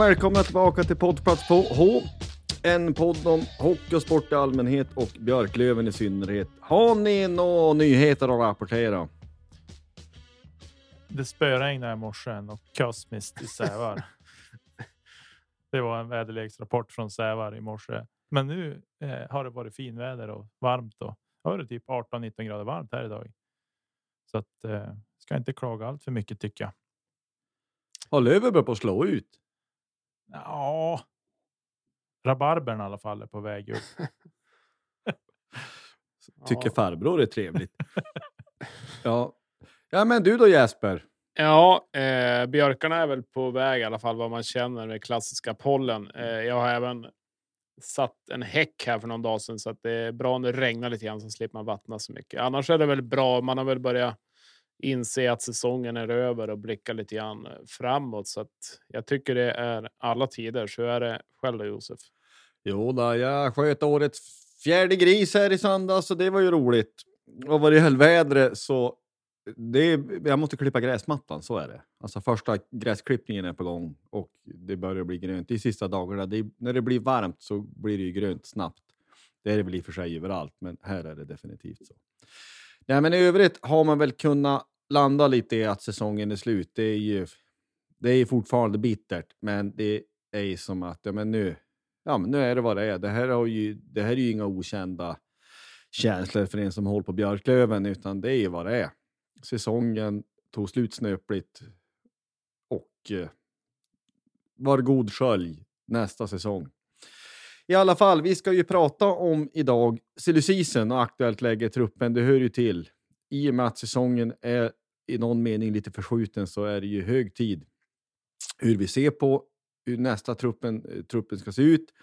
Och välkomna tillbaka till poddplats på H. En podd om hockey och sport i allmänhet och Björklöven i synnerhet. Har ni några nyheter att rapportera? Det spöregnade i morse och kosmiskt i Sävar. det var en väderleksrapport från Sävar i morse. Men nu eh, har det varit finväder och varmt och har det typ 18-19 grader varmt här idag. Så att eh, ska inte klaga allt för mycket tycker jag. Har Löven börjat slå ut? Ja. Rabarbern i alla fall är på väg upp. Tycker Ja. farbror är trevligt. ja. ja, men du då Jesper? Ja, eh, björkarna är väl på väg i alla fall vad man känner med klassiska pollen. Eh, jag har även satt en häck här för någon dag sedan så att det är bra om det regnar lite grann så slipper man vattna så mycket. Annars är det väl bra. Man har väl börjat inse att säsongen är över och blicka lite grann eh, framåt. Så att jag tycker det är alla tider. Så är det själv då Josef. Jo då, jag sköt årets fjärde gris här i söndags så det var ju roligt. Och vad det höll vädret så det, jag måste klippa gräsmattan, så är det. Alltså första gräsklippningen är på gång och det börjar bli grönt. De sista dagarna, det, när det blir varmt så blir det ju grönt snabbt. Det är det väl i och för sig överallt, men här är det definitivt så. Nej, men i övrigt har man väl kunnat landa lite i att säsongen är slut. Det är ju, det är fortfarande bittert, men det är ju som att ja, men nu, ja, men nu är det vad det är. Det här, har ju, det här är ju inga okända känslor för en som håller på Björklöven, utan det är ju vad det är. Säsongen tog slut snöpligt och eh, var god skölj nästa säsong. I alla fall, vi ska ju prata om idag silly och aktuellt läge i truppen. Det hör ju till. I och med att säsongen är i någon mening lite förskjuten så är det ju hög tid hur vi ser på hur nästa truppen, eh, truppen ska se ut.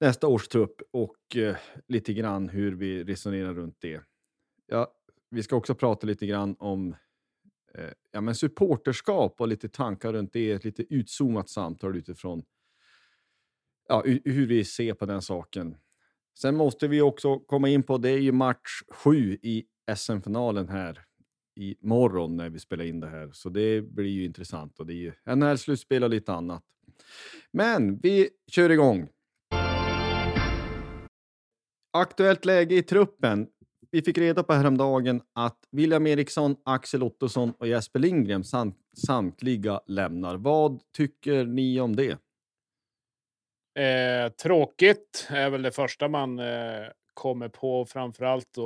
Nästa års trupp och eh, lite grann hur vi resonerar runt det. Ja, vi ska också prata lite grann om eh, ja, men supporterskap och lite tankar runt det. Ett lite utzoomat samtal utifrån ja, hur vi ser på den saken. Sen måste vi också komma in på, det är ju match sju i SM-finalen här i morgon när vi spelar in det här. Så det blir ju intressant och det är ju NHL-slutspel och lite annat. Men vi kör igång. Aktuellt läge i truppen. Vi fick reda på häromdagen att William Eriksson, Axel Ottosson och Jesper Lindgren samt, samtliga lämnar. Vad tycker ni om det? Eh, tråkigt är väl det första man eh, kommer på, framför allt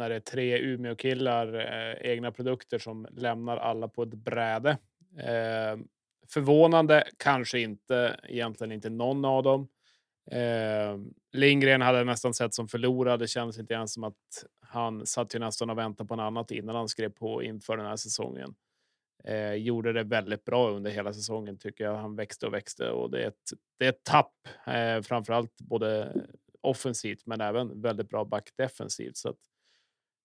när det är tre Umeå-killar, eh, egna produkter som lämnar alla på ett bräde. Eh, förvånande, kanske inte, egentligen inte någon av dem. Eh, Lindgren hade nästan sett som förlorad. Det kändes inte ens som att han satt ju nästan och väntade på något annat innan han skrev på inför den här säsongen. Eh, gjorde det väldigt bra under hela säsongen tycker jag. Han växte och växte och det är ett, det är ett tapp, eh, framförallt både offensivt men även väldigt bra back defensivt. Så att,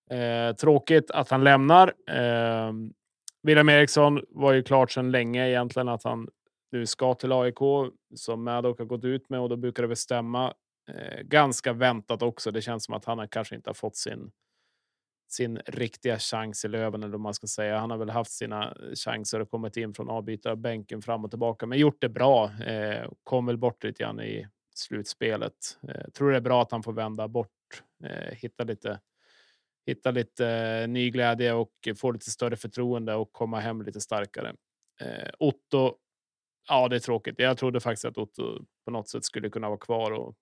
eh, tråkigt att han lämnar. Eh, William Eriksson var ju klart sedan länge egentligen att han nu ska till AIK som Maddock har gått ut med och då brukar det väl stämma. Eh, ganska väntat också. Det känns som att han kanske inte har fått sin sin riktiga chans i Löven eller vad man ska säga. Han har väl haft sina chanser och kommit in från avbytarbänken fram och tillbaka, men gjort det bra. Eh, kom väl bort lite grann i slutspelet. Eh, tror det är bra att han får vända bort, eh, hitta lite hitta lite eh, ny glädje och få lite större förtroende och komma hem lite starkare. Eh, Otto. Ja, det är tråkigt. Jag trodde faktiskt att Otto på något sätt skulle kunna vara kvar och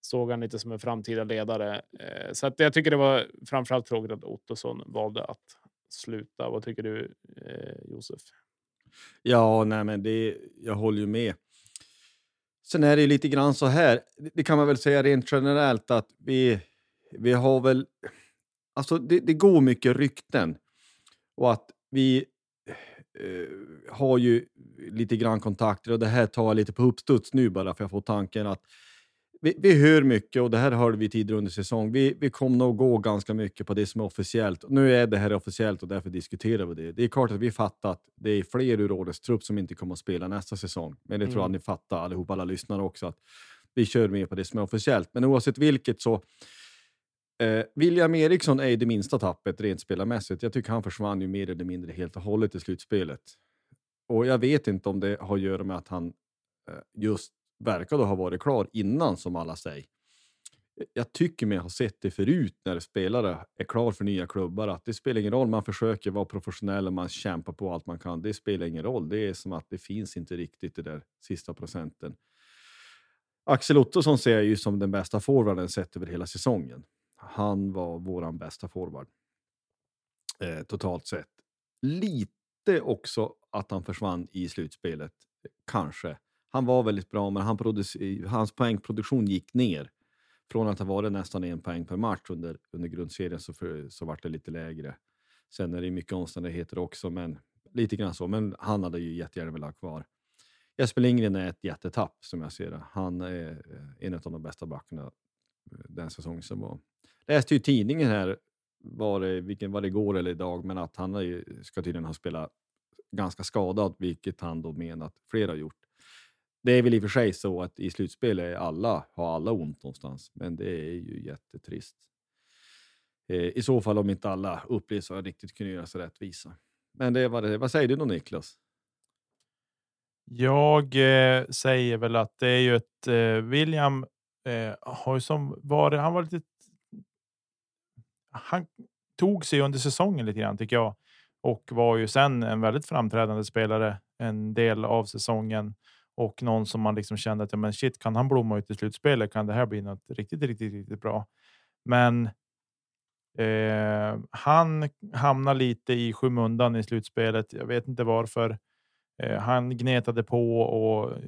såg han lite som en framtida ledare. Eh, så att jag tycker det var framförallt tråkigt att Ottosson valde att sluta. Vad tycker du, Josef? Ja, nej, men det, jag håller ju med. Sen är det lite grann så här, det kan man väl säga rent generellt att vi, vi har väl... Alltså det, det går mycket rykten och att vi eh, har ju lite grann kontakter och det här tar jag lite på uppstuds nu bara för jag får tanken att vi, vi hör mycket och det här hörde vi tidigare under säsong. Vi, vi kommer nog gå ganska mycket på det som är officiellt. Nu är det här officiellt och därför diskuterar vi det. Det är klart att vi fattar att det är fler ur årets trupp som inte kommer att spela nästa säsong. Men det tror jag Mm. ni fattar allihop, alla lyssnare också, att vi kör med på det som är officiellt. Men oavsett vilket så Eh, William Eriksson är ju det minsta tappet rent spelarmässigt. Jag tycker han försvann ju mer eller mindre helt och hållet i slutspelet. Och jag vet inte om det har att göra med att han eh, just verkade ha varit klar innan, som alla säger. Jag tycker mig ha sett det förut när spelare är klar för nya klubbar, att det spelar ingen roll. Man försöker vara professionell och man kämpar på allt man kan. Det spelar ingen roll. Det är som att det finns inte riktigt det där sista procenten. Axel Ottosson ser jag ju som den bästa forwarden sett över hela säsongen. Han var våran bästa forward. Eh, totalt sett. Lite också att han försvann i slutspelet. Kanske. Han var väldigt bra, men han hans poängproduktion gick ner. Från att ha varit nästan en poäng per match under, under grundserien så, för, så vart det lite lägre. Sen är det mycket omständigheter också, men lite grann så. Men han hade ju jättegärna velat ha kvar. Jesper Lindgren är ett jättetapp som jag ser det. Han är eh, en av de bästa backarna eh, den säsongen som var. Läste ju i tidningen här, var det, vilken, var det igår eller idag, men att han är, ska tydligen ha spelat ganska skadad, vilket han då menar att flera har gjort. Det är väl i och för sig så att i slutspel är alla, har alla ont någonstans, men det är ju jättetrist. Eh, I så fall om inte alla upplevs att riktigt kunna göra sig rättvisa. Men det var det. Vad säger du då Niklas? Jag eh, säger väl att det är ju ett eh, William eh, har ju som varit. Han var lite. Han tog sig under säsongen lite grann tycker jag och var ju sen en väldigt framträdande spelare en del av säsongen och någon som man liksom kände att ja, men shit, kan han blomma ut i slutspelet? Kan det här bli något riktigt, riktigt, riktigt bra? Men eh, han hamnar lite i skymundan i slutspelet. Jag vet inte varför. Eh, han gnetade på och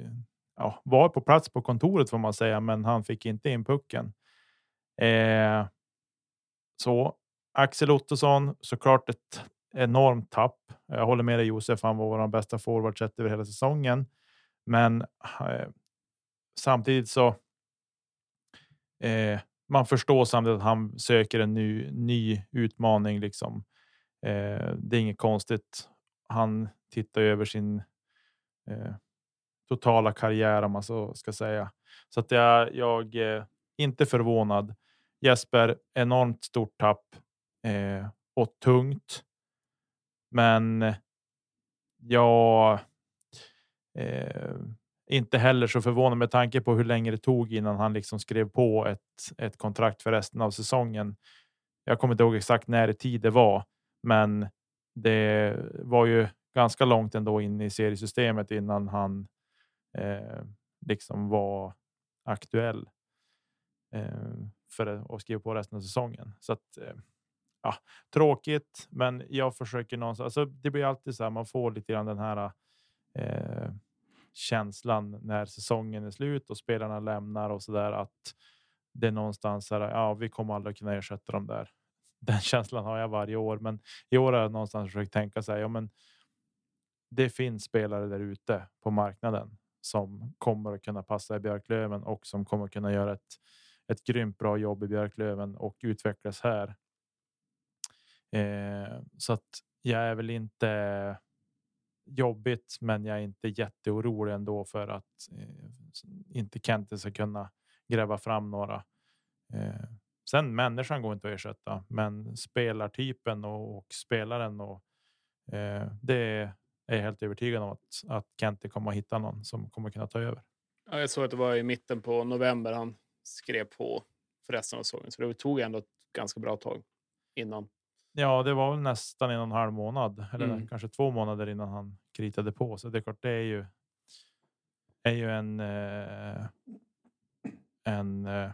ja, var på plats på kontoret får man säga, men han fick inte in pucken. Eh, så Axel Ottosson, såklart ett enormt tapp. Jag håller med dig Josef, han var vår bästa forward sett över hela säsongen. Men eh, samtidigt så. Eh, man förstår samtidigt att han söker en ny, ny utmaning. Liksom. Eh, det är inget konstigt. Han tittar ju över sin eh, totala karriär om man så ska säga. Så att jag, jag är inte förvånad. Jesper, enormt stort tapp eh, och tungt. Men jag eh, inte heller så förvånad med tanke på hur länge det tog innan han liksom skrev på ett, ett kontrakt för resten av säsongen. Jag kommer inte ihåg exakt när i tid det var, men det var ju ganska långt ändå in i seriesystemet innan han eh, liksom var aktuell eh, för att skriva på resten av säsongen. Så att, eh, ja, tråkigt, men jag försöker någonstans. Alltså, det blir alltid så här. Man får lite grann den här. Eh, känslan när säsongen är slut och spelarna lämnar och så där att det är någonstans här. Ja, vi kommer aldrig kunna ersätta dem där. Den känslan har jag varje år, men i år har jag någonstans försökt tänka sig. Ja, men det finns spelare där ute på marknaden som kommer att kunna passa i Björklöven och som kommer att kunna göra ett, ett grymt bra jobb i Björklöven och utvecklas här. Eh, så att jag är väl inte jobbigt, men jag är inte jätteorolig ändå för att eh, inte Kente ska kunna gräva fram några. Eh, sen människan går inte att ersätta, men spelartypen och, och spelaren och eh, det är jag helt övertygad om att, att Kente kommer att hitta någon som kommer kunna ta över. Ja, jag såg att det var i mitten på november han skrev på för resten av säsongen, så det tog ändå ett ganska bra tag innan. Ja, det var väl nästan en och en halv månad eller Mm. kanske två månader innan han kritade på. Så det är klart, det är ju. Är ju en. Eh, en eh,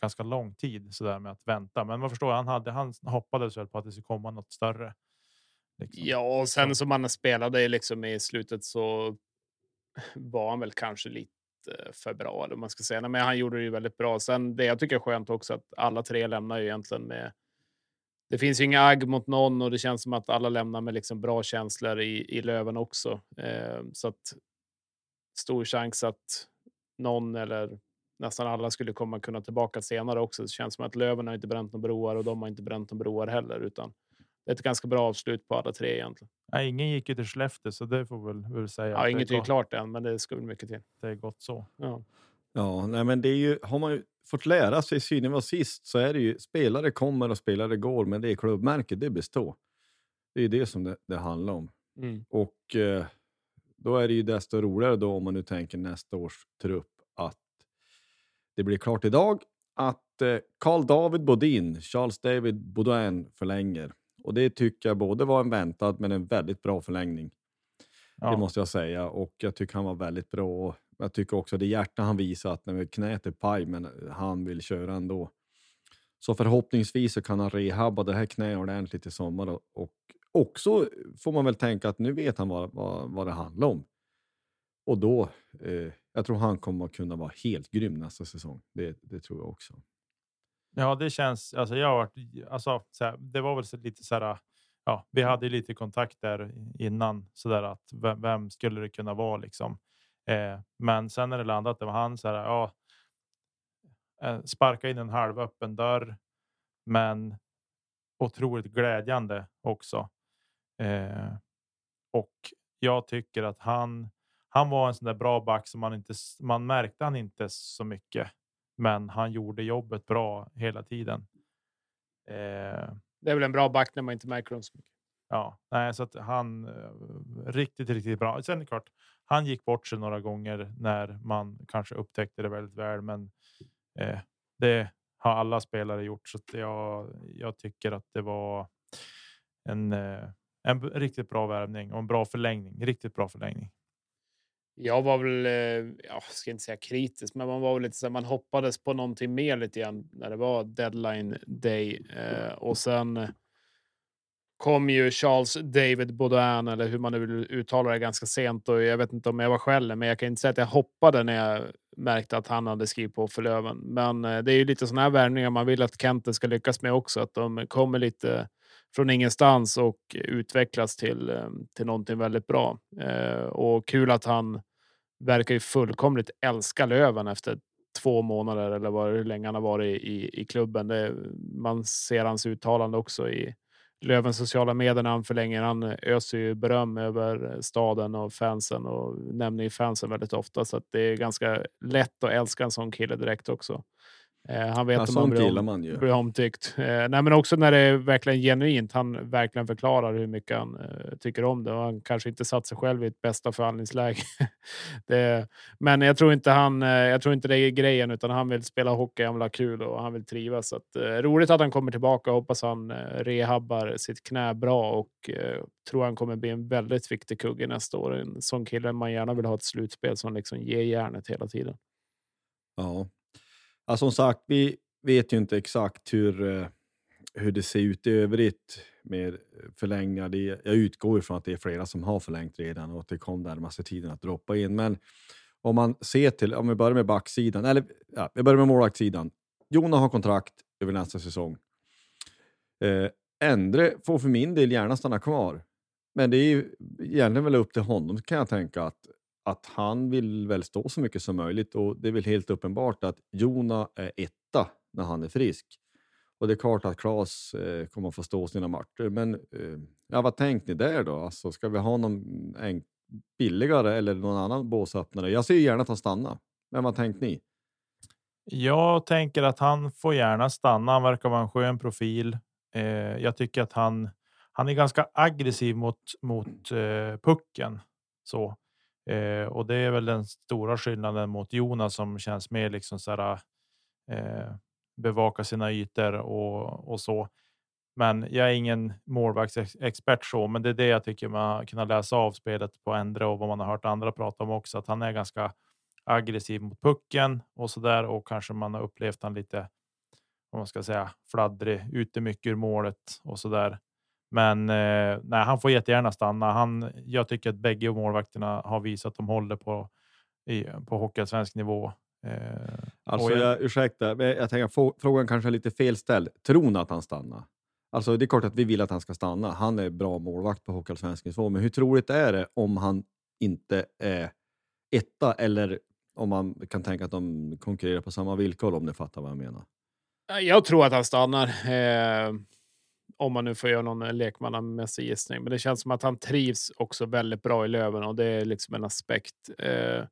ganska lång tid så där med att vänta, men man förstår. Han hade. Han hoppades väl på att det skulle komma något större. liksom. Ja, och sen som han spelade liksom i slutet så var han väl kanske lite Eh, för bra, eller man ska säga. Nej, Men han gjorde det ju väldigt bra. Sen det jag tycker är skönt också att alla tre lämnar ju egentligen med. Det finns ju inga agg mot någon och det känns som att alla lämnar med liksom bra känslor i, i Löven också. Eh, så att stor chans att någon eller nästan alla skulle komma kunna tillbaka senare också. Det känns som att Löven har inte bränt några broar och de har inte bränt några broar heller, utan ett ganska bra avslut på alla tre egentligen. Nej, ingen gick ju till Skellefteå, så det får väl, väl säga. Ja, inget är går- klart än, men det ska väl mycket till. Det är gott så. Ja. Ja, nej, men det är ju, har man ju fått lära sig synen var sist så är det ju spelare kommer och spelare går, men det är klubbmärket, det består. Det är det som det, det handlar om. Mm. Och eh, då är det ju desto roligare då om man nu tänker nästa års trupp att det blir klart idag att eh, Carl David Bodin, Charles David Baudouin förlänger. Och det tycker jag både var en väntad men en väldigt bra förlängning. Ja. Det måste jag säga. Och jag tycker han var väldigt bra. Och jag tycker också det hjärta han visar att när knät är paj, men han vill köra ändå. Så förhoppningsvis så kan han rehabba det här knät ordentligt i sommar. Och, och också får man väl tänka att nu vet han vad, vad, vad det handlar om. Och då, eh, jag tror han kommer att kunna vara helt grym nästa säsong. Det, det tror jag också. Ja, det känns. Alltså, jag har varit alltså, så här, det var väl så lite så här. Ja, vi hade ju lite kontakt där innan så där att vem, vem skulle det kunna vara liksom? Eh, men sen när det landat, det var han så här. Ja. Eh, sparka in en halvöppen dörr, men otroligt glädjande också. Eh, och jag tycker att han. Han var en sån där bra back som man inte. Man märkte han inte så mycket men han gjorde jobbet bra hela tiden. Eh, Det är väl en bra back när man inte märker dem så mycket. ja, nej, så att han eh, riktigt, riktigt bra. Sen är det klart, han gick bort sig några gånger när man kanske upptäckte det väldigt väl, men eh, det har alla spelare gjort så att jag. Jag tycker att det var en, eh, en riktigt bra värvning och en bra förlängning. Riktigt bra förlängning. Jag var väl, eh, jag ska inte säga kritisk, men man var väl lite så här, man hoppades på någonting mer lite grann när det var deadline day. Eh, och sen kom ju Charles David Baudouin, eller hur man nu vill uttala det, ganska sent. Och jag vet inte om jag var själv, men jag kan inte säga att jag hoppade när jag märkte att han hade skrivit på för Löven. Men eh, det är ju lite sådana här värvningar man vill att Kenten ska lyckas med också, att de kommer lite från ingenstans och utvecklas till, eh, till någonting väldigt bra. Eh, och kul att han verkar ju fullkomligt älska Löven efter två månader eller vad, hur länge han har varit i, i klubben. Det, man ser hans uttalande också i Lövens sociala medier när han förlänger. Han öser ju beröm över staden och fansen och nämner ju fansen väldigt ofta. Så att det är ganska lätt att älska en sån kille direkt också. Eh, han vet Ja, man blir om- man ju. blir omtyckt. Eh, nej, men också när det är verkligen genuint. Han verkligen förklarar hur mycket han eh, tycker om det och han kanske inte satt sig själv i ett bästa förhandlingsläge. det, men jag tror inte han. Jag tror inte det är grejen, utan han vill spela hockey, han vill ha kul och han vill trivas. Så att, roligt att han kommer tillbaka. Hoppas han eh, rehabbar sitt knä bra och tror han kommer bli en väldigt viktig kugge nästa år. En sån kille man gärna vill ha ett slutspel som liksom ger järnet hela tiden. Ja ja, som sagt, vi vet ju inte exakt hur, eh, hur det ser ut i övrigt med eh, förlängningar. Det, jag utgår ifrån att det är flera som har förlängt redan och att det kom närmaste tiden att droppa in. Men om man ser till, om vi börjar med backsidan, eller ja, vi börjar med målvaktssidan. Jona har kontrakt över nästa säsong. Eh, Endre får för min del gärna stanna kvar. Men det är ju egentligen väl upp till honom kan jag tänka att, att han vill väl stå så mycket som möjligt och det är väl helt uppenbart att Jona är etta när han är frisk. Och det är klart att Klas eh, kommer att få stå sina matcher. Men eh, ja, vad tänkte ni där då? Alltså, ska vi ha någon en, billigare eller någon annan båsöppnare? Jag ser gärna att han stannar. Men vad tänkte ni? Jag tänker att han får gärna stanna. Han verkar vara en skön profil. Eh, jag tycker att han, han är ganska aggressiv mot, mot eh, pucken. Så. Eh, och det är väl den stora skillnaden mot Jonas som känns mer liksom så här, eh, bevaka sina ytor och, och så. Men jag är ingen målvaktsexpert så, men det är det jag tycker man kan läsa av spelet på Endre och vad man har hört andra prata om också, att han är ganska aggressiv mot pucken och så där och kanske man har upplevt han lite, vad man ska säga, fladdrig, ute mycket ur målet och så där. Men eh, nej, han får jättegärna stanna. Han, jag tycker att bägge målvakterna har visat att de håller på i, på hockeyallsvensk nivå. Eh, Alltså, jag- jag, ursäkta, men jag tänker frågan kanske är lite felställd. Tror ni att han stannar? Alltså, det är klart att vi vill att han ska stanna. Han är bra målvakt på Hockeyallsvensk nivå, men hur troligt är det om han inte är etta eller om man kan tänka att de konkurrerar på samma villkor om ni fattar vad jag menar? Jag tror att han stannar. Eh, om man nu får göra någon eh, lekmannamässig gissning. Men det känns som att han trivs också väldigt bra i Löven och det är liksom en aspekt. Eh,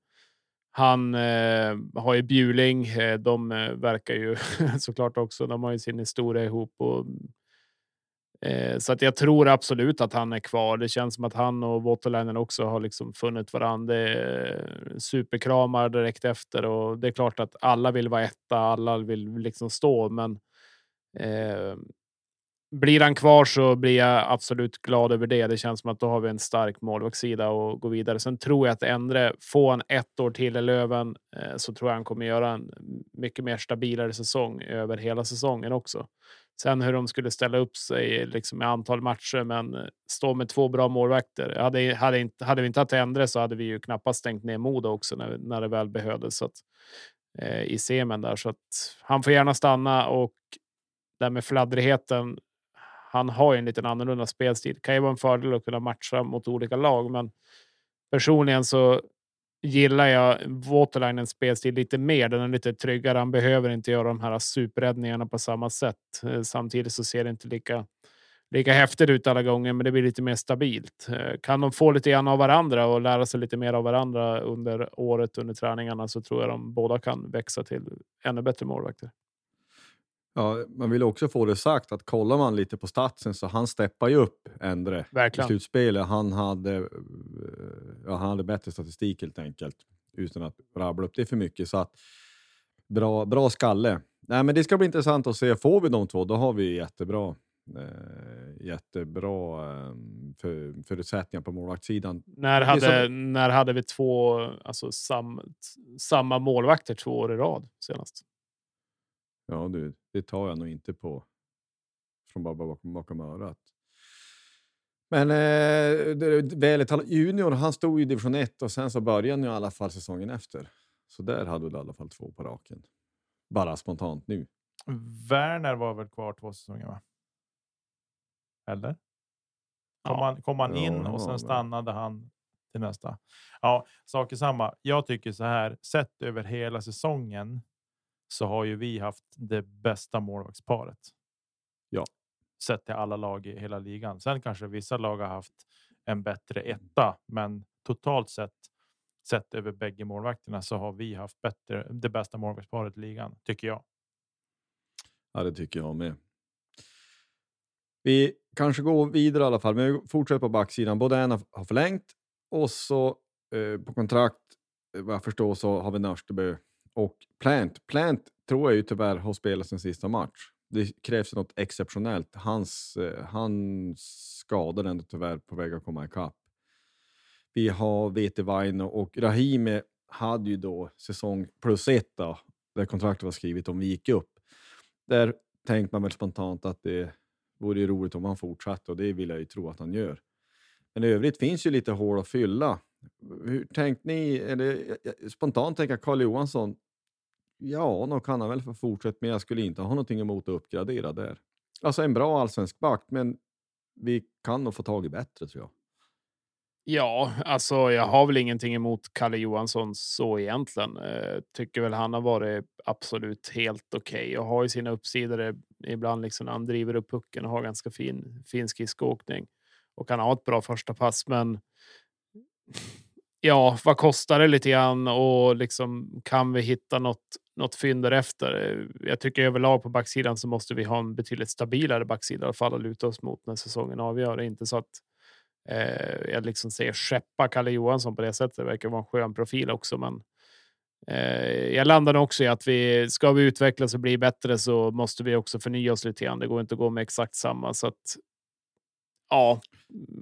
han eh, har ju Bjuling. Eh, de eh, verkar ju såklart också. De har ju sin historia ihop och Eh, så att jag tror absolut att han är kvar. Det känns som att han och Waterlinen också har liksom funnit varandra. Det är superkramar direkt efter och det är klart att alla vill vara etta. Alla vill liksom stå, men eh, blir han kvar så blir jag absolut glad över det. Det känns som att då har vi en stark målvaktssida och gå vidare. Sen tror jag att Endre får han ett år till i Löven eh, så tror jag han kommer göra en mycket mer stabilare säsong över hela säsongen också. Sen hur de skulle ställa upp sig liksom, i antal matcher, men eh, stå med två bra målvakter. Hade, hade, inte, hade vi inte haft Endre så hade vi ju knappast stängt ner Modo också när, när det väl behövdes. Så att, eh, I semen där. Så att han får gärna stanna och där med fladdrigheten. Han har ju en liten annorlunda spelstil. Det kan ju vara en fördel att kunna matcha mot olika lag, men personligen så gillar jag Waterlinens spelstil lite mer. Den är lite tryggare. Han behöver inte göra de här superräddningarna på samma sätt. Eh, samtidigt så ser det inte lika lika häftigt ut alla gånger, men det blir lite mer stabilt. Eh, kan de få lite grann av varandra och lära sig lite mer av varandra under året under träningarna så tror jag de båda kan växa till ännu bättre målvakter. Ja, man vill också få det sagt att kollar man lite på statsen så han steppar ju upp Endre i Verkligen. slutspelet. Han hade, eh, ja, han hade bättre statistik helt enkelt utan att rabbla upp det för mycket. Så att, bra, bra skalle. Nej, men det ska bli intressant att se. Får vi de två, då har vi jättebra, eh, jättebra eh, för, förutsättningar på målvaktssidan. När är hade, som- när hade vi två, alltså sam, samma målvakter två år i rad senast? Ja, du, det tar jag nog inte på från bara bakom, bakom örat. Men eh, det- Väletal Junior, han stod i division 1 och sen så började ju i alla fall säsongen efter. Så där hade du i alla fall två på raken. Bara spontant nu. Werner var väl kvar två säsonger? Va? Eller? Kom, Ja. han, kom han in och sen stannade han till nästa. Ja, sak är samma. Jag tycker så här sett över hela säsongen så har ju vi haft det bästa målvaktsparet. Ja. Sett till alla lag i hela ligan. Sen kanske vissa lag har haft en bättre etta, men totalt sett sett över bägge målvakterna så har vi haft bättre, det bästa målvaktsparet i ligan, tycker jag. Ja, det tycker jag med. Vi kanske går vidare i alla fall, men vi fortsätter på backsidan. Har har förlängt och så eh, på kontrakt, eh, vad jag förstår, så har vi Nörstebö och Plant. Plant tror jag ju tyvärr har spelat sin sista match. Det krävs något exceptionellt. Hans, eh, han skador ändå tyvärr på väg att komma ikapp. Vi har Vete Vaino och Rahimi hade ju då säsong plus ett då, där kontraktet var skrivet om vi gick upp. Där tänkte man väl spontant att det vore ju roligt om han fortsatte och det vill jag ju tro att han gör. Men i övrigt finns ju lite hål att fylla. Hur tänkte ni? Eller, eh, eh, spontant tänker Karl Johansson. Ja, nog kan han väl få fortsätta, men jag skulle inte ha någonting emot att uppgradera där. Alltså en bra allsvensk back, men vi kan nog få tag i bättre tror jag. Ja, alltså jag har väl ingenting emot Kalle Johansson så egentligen. Eh, tycker väl han har varit absolut helt okej okay och har ju sina uppsidor ibland liksom när han driver upp pucken och har ganska fin, fin skridskoåkning och kan ha ett bra första pass. Men ja, vad kostar det lite grann och liksom kan vi hitta något, något fynd därefter? Jag tycker överlag på backsidan så måste vi ha en betydligt stabilare backsida i alla fall att luta oss mot när säsongen avgör. Inte så att eh, jag liksom säger skeppa Kalle Johansson på det sättet. Det verkar vara en skön profil också, men eh, jag landade också i att vi ska vi utvecklas och bli bättre så måste vi också förnya oss lite grann. Det går inte att gå med exakt samma så att ja,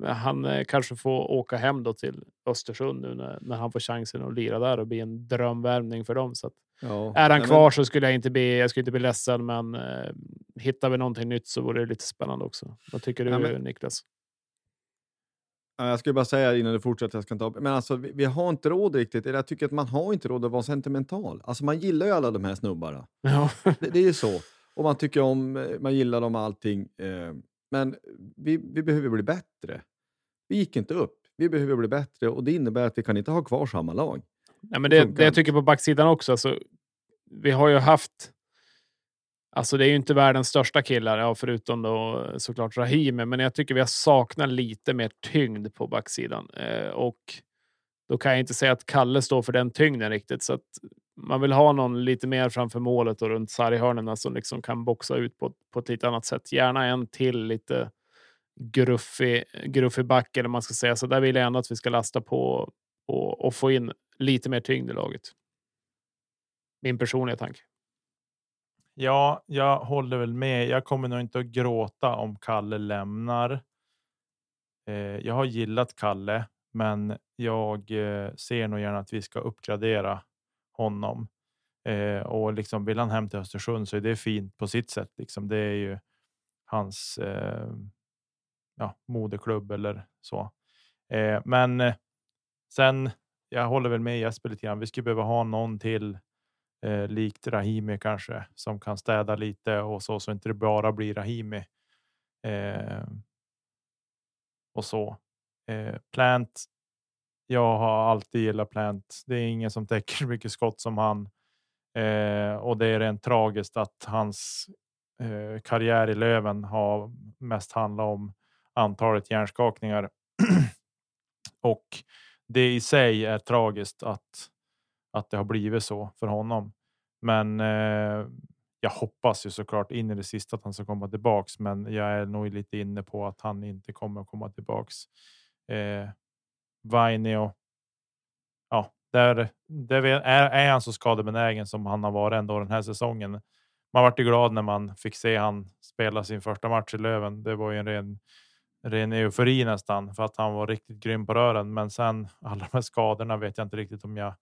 han eh, kanske får åka hem då till Östersund nu när, när han får chansen att lira där och bli en drömvärvning för dem. Så ja, är han kvar men... så skulle jag inte bli. Jag skulle inte bli ledsen, men eh, hittar vi någonting nytt så vore det lite spännande också. Vad tycker du, ja, men... Niklas? Jag skulle bara säga innan du fortsätter, jag ska inte men alltså vi, vi, har inte råd riktigt, eller jag tycker att man har inte råd att vara sentimental. Alltså man gillar ju alla de här snubbarna. Ja. det, det är ju så. Och man tycker om, eh, man gillar dem allting. Eh, men vi, vi behöver bli bättre. Vi gick inte upp. Vi behöver bli bättre och det innebär att vi kan inte ha kvar samma lag. Ja, men det, det jag tycker på backsidan också, alltså, vi har ju haft Alltså det är ju inte världens största killar, ja, förutom då såklart Rahimi, men jag tycker vi har saknat lite mer tyngd på backsidan. Eh, och då kan jag inte säga att Kalle står för den tyngden riktigt, så att man vill ha någon lite mer framför målet och runt sarghörnen som liksom kan boxa ut på, på ett lite annat sätt. Gärna en till lite gruffig, gruffig back eller man ska säga. Så där vill jag ändå att vi ska lasta på och, och få in lite mer tyngd i laget. Min personliga tanke. Ja, jag håller väl med. Jag kommer nog inte att gråta om Kalle lämnar. Eh, jag har gillat Kalle, men jag eh, ser nog gärna att vi ska uppgradera honom. Eh, och liksom vill han hem till Östersund så är det fint på sitt sätt. Liksom. Det är ju hans eh, ja, moderklubb eller så. Eh, men eh, sen, jag håller väl med Jesper lite grann. Vi skulle behöva ha någon till eh, likt Rahimi kanske som kan städa lite och så så inte det bara blir Rahimi. Eh, och så. Eh, Plant jag har alltid gillat Plant. Det är ingen som täcker så mycket skott som han. Eh, och det är rent tragiskt att hans eh, karriär i Löven har mest handlat om antalet hjärnskakningar. och det i sig är tragiskt att, att det har blivit så för honom. Men eh, jag hoppas ju såklart in i det sista att han ska komma tillbaks, men jag är nog lite inne på att han inte kommer att komma tillbaks. Eh, Vainio. Ja, där, där är, är han så skadebenägen som han har varit ändå den här säsongen. Man vart ju glad när man fick se han spela sin första match i Löven. Det var ju en ren, ren eufori nästan för att han var riktigt grym på rören. Men sen alla de här skadorna vet jag inte riktigt om jag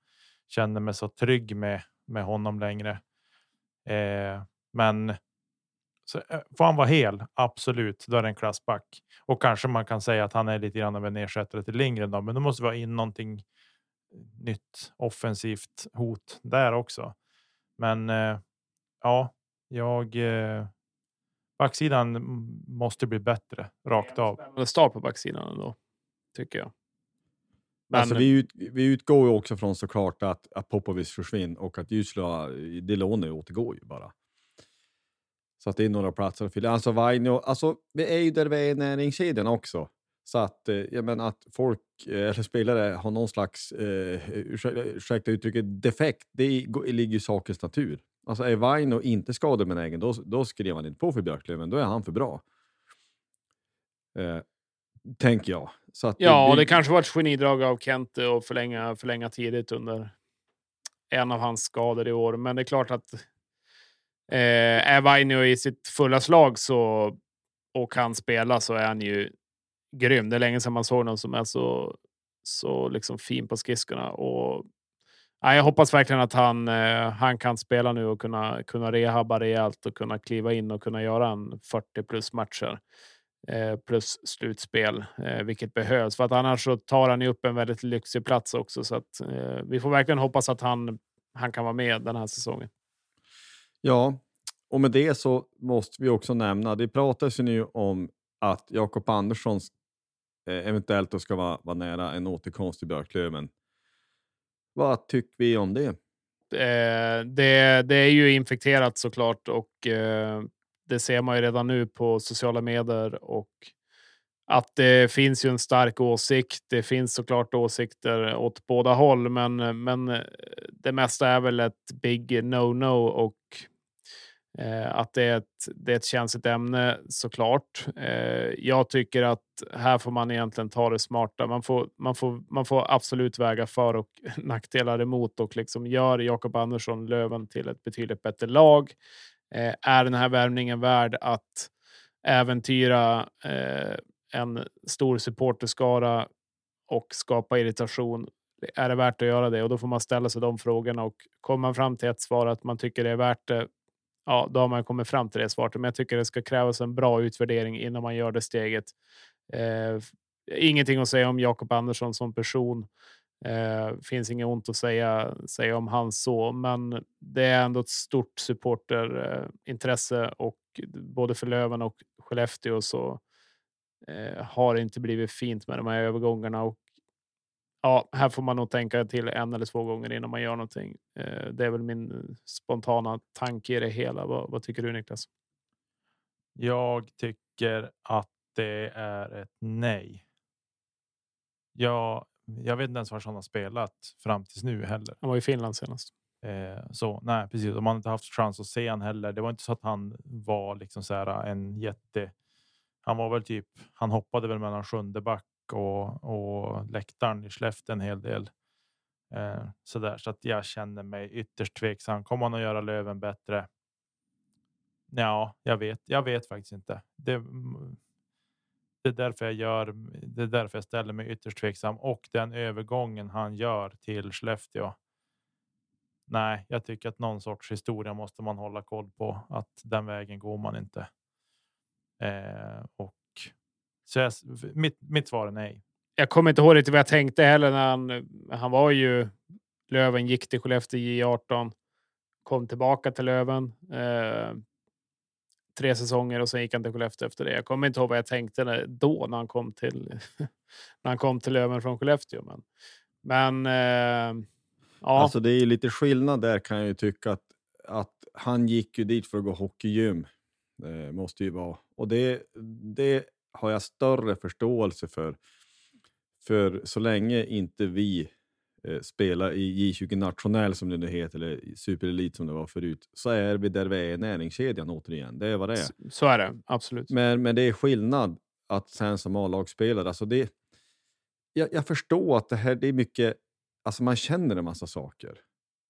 känner mig så trygg med med honom längre. Eh, men så, eh, får han vara hel, absolut, då är det en klassback. Och kanske man kan säga att han är lite grann av en ersättare till Lindgren då, men då måste vi ha in någonting nytt offensivt hot där också. Men eh, ja, jag. Eh, backsidan måste bli bättre rakt av. Start på backsidan ändå, tycker jag. Men... Alltså, vi, ut, vi utgår ju också från såklart att, att Popovic försvinner och att Jusla, Delone återgår ju bara. Så att det är några platser att fylla. Alltså Vainio, alltså vi är ju där vi är i näringskedjan också. Så att, eh, jag menar, att folk eh, eller spelare har någon slags, eh, ursäkta uttrycket, defekt, det ligger i sakens natur. Alltså är Vaino inte skadebenägen, då, då skriver han inte på för Björklöven, då är han för bra. Eh, tänker jag. Så att ja, det, det kanske var ett genidrag av Kent att förlänga, förlänga tidigt under en av hans skador i år. Men det är klart att eh, är Vainio i sitt fulla slag så, och kan spela så är han ju grym. Det är länge sedan man såg någon som är så, så liksom fin på skridskorna. Och ja, jag hoppas verkligen att han, eh, han kan spela nu och kunna, kunna rehabba rejält och kunna kliva in och kunna göra en 40 plus matcher eh, plus slutspel, eh, vilket behövs. För att annars så tar han ju upp en väldigt lyxig plats också. Så att, eh, vi får verkligen hoppas att han, han kan vara med den här säsongen. Ja, och med det så måste vi också nämna, det pratas ju nu om att Jakob Andersson eh, eventuellt då ska vara, vara nära en återkomst till Björklöven. Vad tycker vi om det? Eh, det, det är ju infekterat såklart och eh, det ser man ju redan nu på sociala medier och att det finns ju en stark åsikt. Det finns såklart åsikter åt båda håll, men, men eh, det mesta är väl ett big no-no och Eh, att det är, ett, det är ett känsligt ämne såklart. Eh, jag tycker att här får man egentligen ta det smarta. Man får, man får, man får absolut väga för och nackdelar emot och liksom gör Jakob Andersson Löven till ett betydligt bättre lag. Eh, är den här värvningen värd att äventyra eh, en stor supporterskara och skapa irritation? Är det värt att göra det? Och då får man ställa sig de frågorna och kommer man fram till ett svar att man tycker det är värt det. Ja, då har man kommit fram till det svaret, men jag tycker det ska krävas en bra utvärdering innan man gör det steget. Eh, ingenting att säga om Jakob Andersson som person. Eh, finns inget ont att säga, säga om han så, men det är ändå ett stort supporterintresse eh, och både för Löven och Skellefteå så eh, har det inte blivit fint med de här övergångarna och ja, här får man nog tänka till en eller två gånger innan man gör någonting. Eh, det är väl min spontana tanke i det hela. Vad, vad tycker du Niklas? Jag tycker att det är ett nej. Jag jag vet inte ens var han har spelat fram tills nu heller. Han var i Finland senast. Eh, så nej, precis. De har inte haft chans att se han heller. Det var inte så att han var liksom så här en jätte. Han var väl typ. Han hoppade väl mellan sjunde back och, och läktaren i Skellefteå en hel del. Eh, så där så att jag känner mig ytterst tveksam. Kommer han att göra Löven bättre? Ja, jag vet. Jag vet faktiskt inte. Det, mm, det är därför jag gör. Det är därför jag ställer mig ytterst tveksam och den övergången han gör till Skellefteå. Nej, jag tycker att någon sorts historia måste man hålla koll på att den vägen går man inte. Eh, och så jag, mitt, mitt svar är nej. Jag kommer inte ihåg riktigt vad jag tänkte heller när han. Han var ju Löven gick till Skellefteå J18, kom tillbaka till Löven. Eh, tre säsonger och sen gick han till Skellefteå efter det. Jag kommer inte ihåg vad jag tänkte då när han kom till när han kom till Löven från Skellefteå. Men, men eh, ja. Alltså det är lite skillnad där kan jag ju tycka att, att han gick ju dit för att gå hockeygym. Det måste ju vara. Och det, det har jag större förståelse för. För så länge inte vi eh, spelar i J20 nationell som det nu heter, eller superelit som det var förut, så är vi där vi är i näringskedjan återigen. Det är vad det är. Så, så är det, absolut. Men, men det är skillnad att sen som A-lagsspelare, alltså det, jag, jag, förstår att det här det är mycket, alltså man känner en massa saker.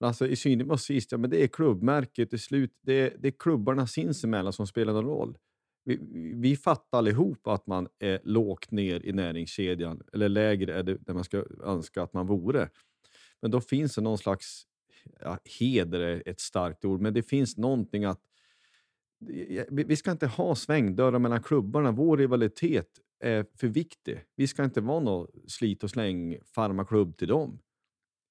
Alltså i synnerhet sist, ja, men det är klubbmärket till slut, det är, det är klubbarna sinsemellan som spelar någon roll. Vi, vi fattar allihop att man är lågt ner i näringskedjan, eller lägre är det där man ska önska att man vore. Men då finns det någon slags, ja, heder är ett starkt ord, men det finns någonting att vi ska inte ha svängdörrar mellan klubbarna. Vår rivalitet är för viktig. Vi ska inte vara någon slit och släng farmaklubb till dem.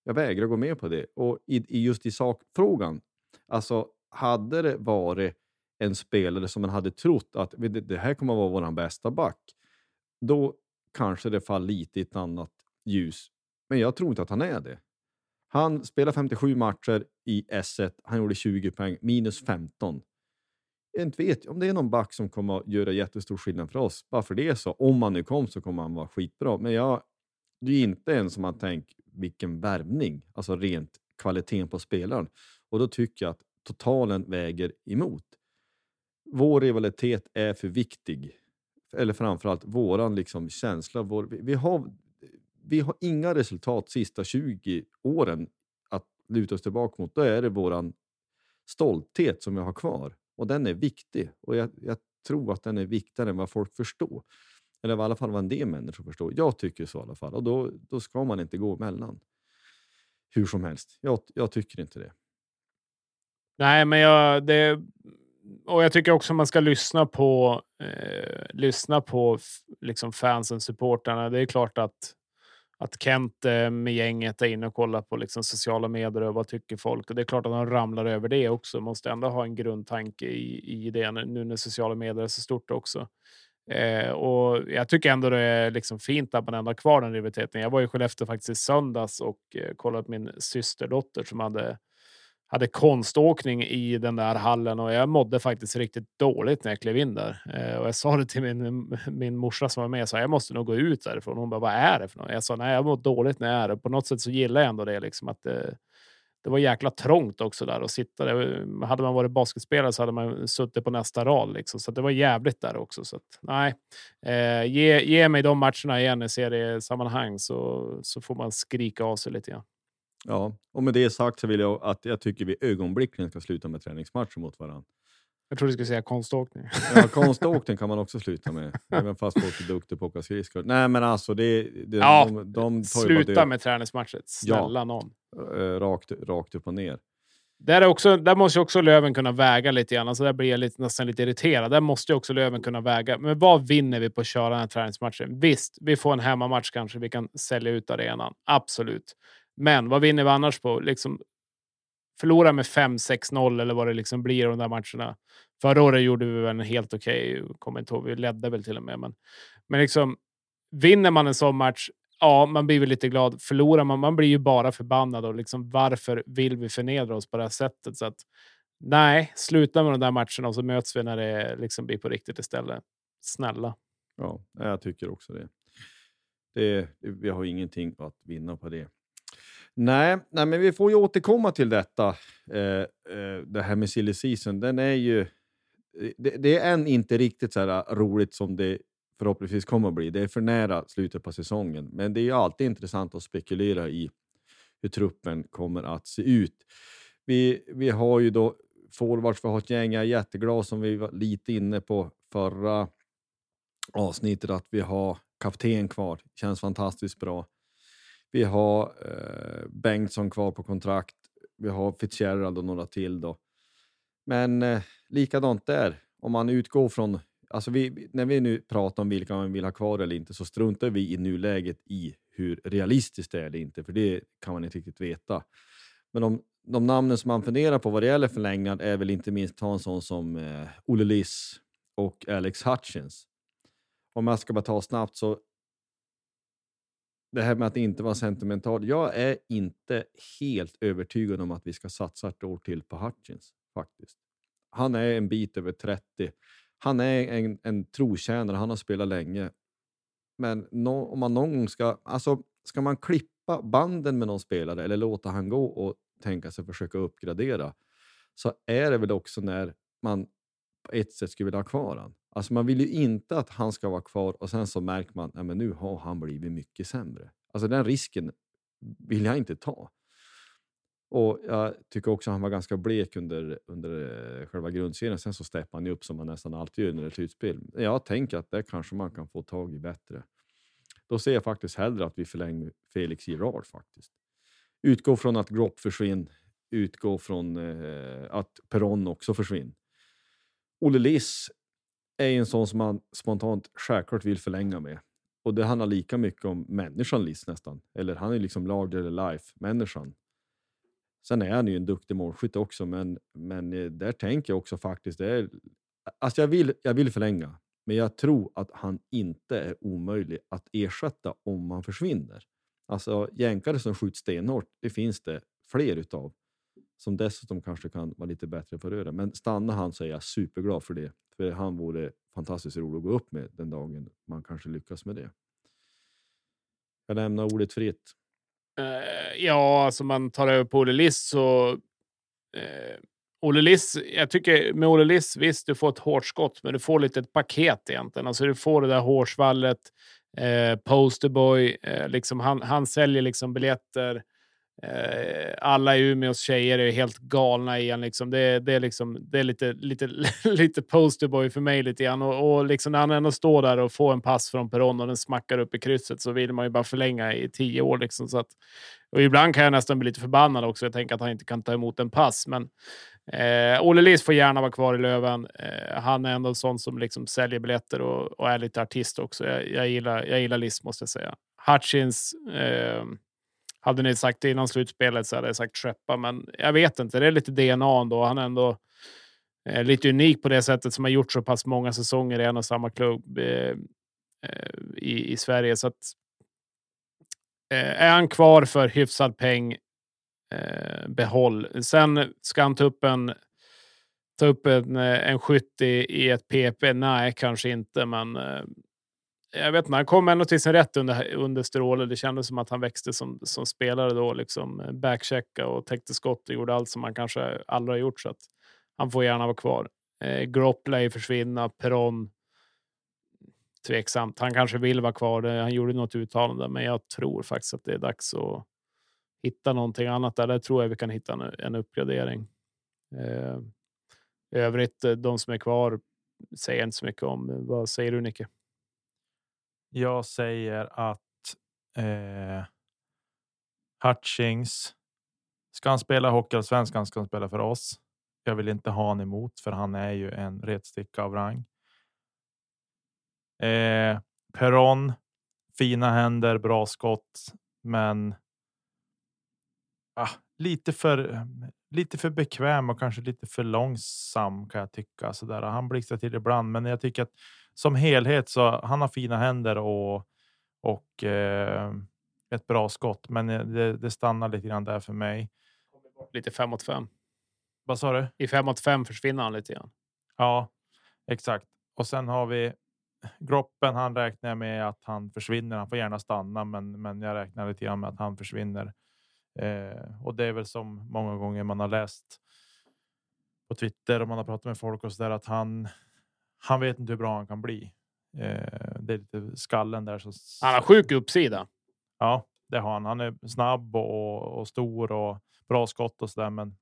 Jag vägrar gå med på det. Och i, just i sakfrågan, alltså hade det varit en spelare som man hade trott att det här kommer att vara vår bästa back, då kanske det faller lite i ett annat ljus. Men jag tror inte att han är det. Han spelade 57 matcher i S1. Han gjorde 20 poäng, minus 15. Jag inte vet om det är någon back som kommer att göra jättestor skillnad för oss. Bara för det så. Om han nu kom så kommer han vara skitbra. Men jag, det är inte en som man tänker vilken värvning, alltså rent kvaliteten på spelaren. Och då tycker jag att totalen väger emot vår rivalitet är för viktig. Eller framförallt våran liksom känsla. Vår, vi, vi, har, vi har inga resultat sista 20 åren att luta oss tillbaka mot. Då är det våran stolthet som vi har kvar. Och den är viktig. Och jag, jag tror att den är viktigare än vad folk förstår. Eller i alla fall vad en del människor förstår. Jag tycker så i alla fall. Och då, då ska man inte gå emellan. hur som helst. Jag, jag tycker inte det. Nej, men jag, det, och jag tycker också man ska lyssna på, eh, lyssna på liksom fansen, supportrarna. Det är klart att, att Kent eh, med gänget är inne och kollar på liksom sociala medier och vad tycker folk. Och det är klart att de ramlar över det också. Måste ändå ha en grundtanke i, i det nu när sociala medier är så stort också. Eh, och jag tycker ändå det är liksom fint att man ändå har kvar den rivaliteten. Jag var i Skellefteå faktiskt i söndags och eh, kollade på min systerdotter som hade hade konståkning i den där hallen och jag mådde faktiskt riktigt dåligt när jag klev in där. Eh, och jag sa det till min, min morsa som var med, så jag måste nog gå ut därifrån. Hon bara, vad är det för något? Jag sa, nej, jag mår dåligt när jag är där. På något sätt så gillar jag ändå det, liksom att det, det var jäkla trångt också där och sitta där. Eh, hade man varit basketspelare så hade man suttit på nästa rad liksom, så det var jävligt där också. Så att, nej, eh, ge, ge mig de matcherna igen i seriesammanhang så, så får man skrika av sig lite grann. Ja, och med det sagt så vill jag att jag tycker vi ögonblickligen ska sluta med träningsmatcher mot varandra. Jag tror du skulle säga konståkning. Ja, konståkning kan man också sluta med, även fast folk är duktiga på att åka skridskor. Nej, men alltså det, det, ja, de, de sluta med träningsmatcher. Snälla ja, någon. Eh, rakt, rakt upp och ner. Där, är också, där måste också Löven kunna väga lite grann. Alltså där blir jag lite, nästan lite irriterad. Där måste också Löven kunna väga. Men vad vinner vi på att köra den här träningsmatchen? Visst, vi får en hemmamatch kanske. Vi kan sälja ut arenan. Absolut. Men vad vinner vi annars på? Liksom, förlora med 5-6-0 eller vad det liksom blir de där matcherna. Förra året gjorde vi väl en helt okej, okay, kommer inte ihåg, vi ledde väl till och med. Men, men liksom, vinner man en sån match, ja, man blir väl lite glad. Förlorar man, man blir ju bara förbannad och liksom varför vill vi förnedra oss på det här sättet? Så att, nej, sluta med de där matcherna och så möts vi när det liksom blir på riktigt istället. Snälla. Ja, jag tycker också det. det vi har ingenting att vinna på det. Nej, nej, men vi får ju återkomma till detta. Eh, eh, det här med silly season, den är ju... Eh, det, det, är än inte riktigt så här eh, roligt som det förhoppningsvis kommer att bli. Det är för nära slutet på säsongen, men det är ju alltid intressant att spekulera i hur truppen kommer att se ut. Vi, vi har ju då forwards, vi har ett gäng, jag är jätteglad som vi var lite inne på förra avsnittet, att vi har kapten kvar. Känns fantastiskt bra. Vi har eh, Bengtsson kvar på kontrakt. Vi har Fitzgerald och några till. Då. Men eh, likadant där. Om man utgår från... Alltså vi, när vi nu pratar om vilka man vill ha kvar eller inte så struntar vi i nuläget i hur realistiskt det är eller inte, för det kan man inte riktigt veta. Men de, de namnen som man funderar på vad det gäller förlängningar är väl inte minst ta en sån som eh, Olle Liss och Alex Hutchins. Om jag ska bara ta snabbt så det här med att inte vara sentimental. Jag är inte helt övertygad om att vi ska satsa ett år till på Hutchins. faktiskt. Han är en bit över 30. Han är en, en trotjänare, han har spelat länge. Men no, om man någon gång ska... Alltså, ska man klippa banden med någon spelare eller låta han gå och tänka sig försöka uppgradera så är det väl också när man på ett sätt skulle vilja ha kvar honom. Alltså man vill ju inte att han ska vara kvar och sen så märker man att nu har han blivit mycket sämre. Alltså den risken vill jag inte ta. Och Jag tycker också att han var ganska blek under, under eh, själva grundserien. Sen så steppade han ju upp som man nästan alltid gör när det är slutspel. Jag tänker att det kanske man kan få tag i bättre. Då ser jag faktiskt hellre att vi förlänger Felix Girard faktiskt. Utgå från att Gropp försvinner. Utgå från eh, att Peron också försvinner. Olle Liss är en sån som man spontant självklart vill förlänga med. Och det handlar lika mycket om människan Liss nästan. Eller han är liksom larger eller life, människan. Sen är han ju en duktig målskytt också, men, men eh, där tänker jag också faktiskt, det är, alltså jag, vill, jag vill förlänga, men jag tror att han inte är omöjlig att ersätta om han försvinner. Alltså jänkare som skjuts stenhårt, det finns det fler utav som dessutom kanske kan vara lite bättre på rören. Men stannar han så är jag superglad för det. För han vore fantastiskt rolig att gå upp med den dagen man kanske lyckas med det. Jag lämnar ordet fritt. Uh, ja, alltså man tar över på Olle Liss så... Uh, Olle Liss, jag tycker med Olle Liss, visst du får ett hårt skott, men du får lite ett paket egentligen. Alltså du får det där hårsvallet, uh, posterboy, uh, liksom han, han säljer liksom biljetter Eh, alla i Umeås tjejer är helt galna i. Liksom. Det, det, är liksom, det är lite, lite, lite posterboy för mig lite grann. Och, och liksom när han ändå står där och får en pass från Peron och den smackar upp i krysset så vill man ju bara förlänga i tio år. Liksom. Så att, och ibland kan jag nästan bli lite förbannad också. Jag tänker att han inte kan ta emot en pass. Men eh, Olle Liss får gärna vara kvar i Löven. Eh, han är ändå en sån som liksom säljer biljetter och, och är lite artist också. Jag, jag, gillar, jag gillar Liss måste jag säga. Hutchins eh, hade ni sagt det innan slutspelet så hade jag sagt Treppa, men jag vet inte. Det är lite DNA ändå. Han är ändå eh, lite unik på det sättet som har gjort så pass många säsonger i en och samma klubb eh, eh i, i Sverige. Så att, eh, är han kvar för hyfsad peng, eh, behåll. Sen ska han ta upp en ta upp en, eh, en skytt i, i ett PP? Nej, kanske inte, men eh, jag vet inte, han kom ändå till sin rätt under, under Stråle. Det kändes som att han växte som, som spelare då, liksom eh, backchecka och täckte skott och gjorde allt som han kanske aldrig har gjort. Så att han får gärna vara kvar. Eh, Gropp lär försvinna, Peron tveksamt. Han kanske vill vara kvar. Han gjorde något uttalande, men jag tror faktiskt att det är dags att hitta någonting annat där. Där tror jag vi kan hitta en, en uppgradering. Eh, I övrigt, eh, de som är kvar säger jag inte så mycket om. Eh, vad säger du Nicke? Jag säger att eh, Hutchings. Ska han spela Hockeyallsvenskan ska han spela för oss. Jag vill inte ha honom emot, för han är ju en retsticka av rang. Eh, Peron. Fina händer, bra skott, men. Ah, lite för eh, lite för bekväm och kanske lite för långsam kan jag tycka. Så där. Han blixtrar till ibland, men jag tycker att som helhet så han har fina händer och och eh, ett bra skott, men eh, det, det, stannar lite grann där för mig. Lite fem mot fem. Vad sa du? I fem mot fem försvinner han lite grann. Ja, exakt. Och sen har vi Groppen. Han räknar med att han försvinner. Han får gärna stanna, men, men jag räknar lite grann med att han försvinner. Eh, och det är väl som många gånger man har läst på Twitter och man har pratat med folk och så där att han han vet inte hur bra han kan bli. Eh, det är lite skallen där. Så... Han har sjuk uppsida. Ja, det har han. Han är snabb och, och stor och bra skott och så där. Men,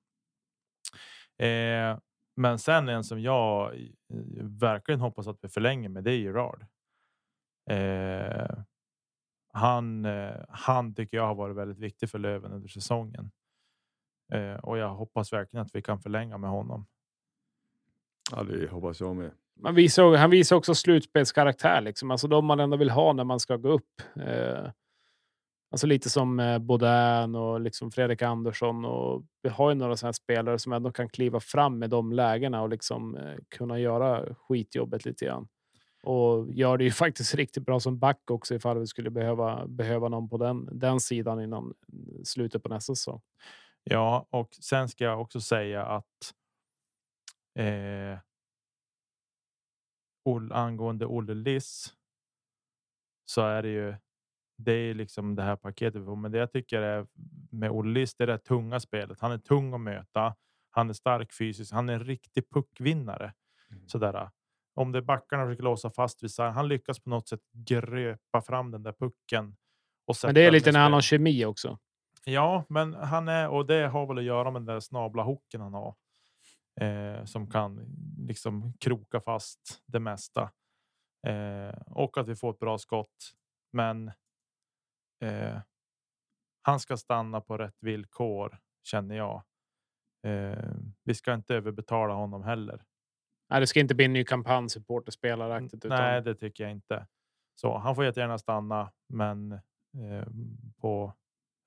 eh, men sen en som jag verkligen hoppas att vi förlänger med det är Gerard. Eh, han, eh, han tycker jag har varit väldigt viktig för Löven under säsongen. Eh, och jag hoppas verkligen att vi kan förlänga med honom. Ja, det hoppas jag med man visar, han visar också slutspelskaraktär, liksom. alltså de man ändå vill ha när man ska gå upp. Eh, alltså lite som eh, Baudin och liksom Fredrik Andersson. Och vi har ju några sådana spelare som ändå kan kliva fram med de lägena och liksom eh, kunna göra skitjobbet lite grann. Och gör det ju faktiskt riktigt bra som back också ifall vi skulle behöva behöva någon på den, den sidan innan mm, slutet på nästa säsong. Ja, och sen ska jag också säga att eh, angående Olle Liss. Så är det ju. Det är liksom det här paketet. Men det jag tycker är med Olle Liss, det är det tunga spelet. Han är tung att möta. Han är stark fysiskt. Han är en riktig puckvinnare. Mm. Sådär. Om det är backarna försöker låsa fast vid han lyckas på något sätt gröpa fram den där pucken. Och men det är lite en annan kemi också. Ja, men han är och det har väl att göra med den där snabla hooken han har eh, som kan liksom kroka fast det mesta eh, och att vi får ett bra skott. Men. Eh, han ska stanna på rätt villkor känner jag. Eh, vi ska inte överbetala honom heller. Nej, det ska inte bli en ny kampanj supporterspelaraktigt. Utan... Nej, det tycker jag inte. Så han får jättegärna stanna, men eh, på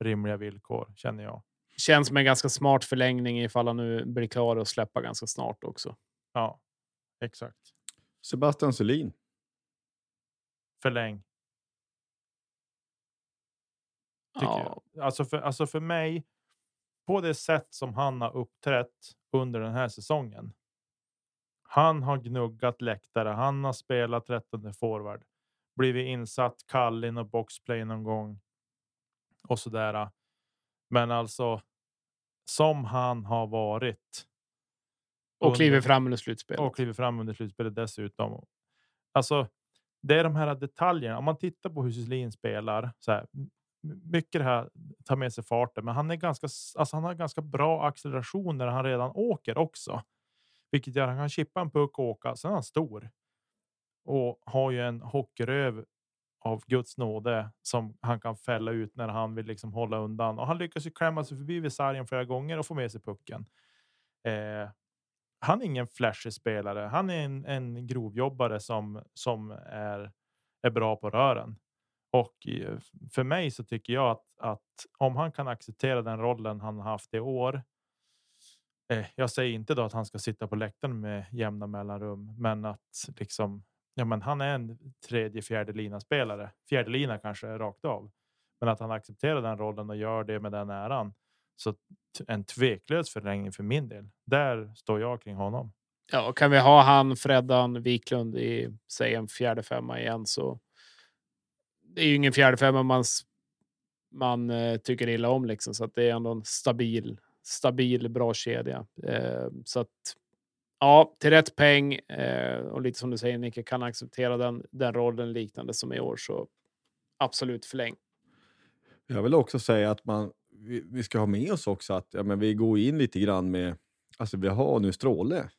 rimliga villkor känner jag. Känns som en ganska smart förlängning ifall han nu blir klar och släppa ganska snart också. Ja, exakt. Sebastian Selin. Förläng. Ja. Jag. Alltså, för, alltså för mig, på det sätt som han har uppträtt under den här säsongen. Han har gnuggat läktare. Han har spelat 13 forward, blivit insatt kall in och boxplay någon gång och så där. Men alltså som han har varit. Och kliver fram under slutspelet. Och kliver fram under slutspelet dessutom. Alltså, det är de här detaljerna. Om man tittar på hur Syslin spelar så här, mycket det här tar med sig farten, men han är ganska, alltså han har ganska bra acceleration när han redan åker också, vilket gör att han kan chippa en puck och åka. Sen är han stor och har ju en hockeyröv av Guds nåde som han kan fälla ut när han vill liksom hålla undan och han lyckas ju klämma sig förbi vid sargen flera gånger och få med sig pucken. Eh, han är ingen flashig spelare. Han är en, en grovjobbare som som är är bra på rören. Och eh, för mig så tycker jag att, att om han kan acceptera den rollen han haft i år. Eh, jag säger inte då att han ska sitta på läktaren med jämna mellanrum, men att liksom ja, men han är en tredje, fjärde lina spelare. Fjärde lina kanske rakt av, men att han accepterar den rollen och gör det med den äran. Så en tveklös förlängning för min del. Där står jag kring honom. Ja, kan vi ha han Freddan Wiklund i säg en fjärde femma igen så. Det är ju ingen fjärde femma man man eh, tycker illa om liksom så att det är ändå en stabil, stabil, bra kedja. Eh, så att Ja, till rätt peng eh, och lite som du säger, Nicke kan acceptera den, den rollen liknande som i år, så absolut förläng. Jag vill också säga att man, vi, vi ska ha med oss också att ja, men vi går in lite grann med, alltså vi har nu Stråle.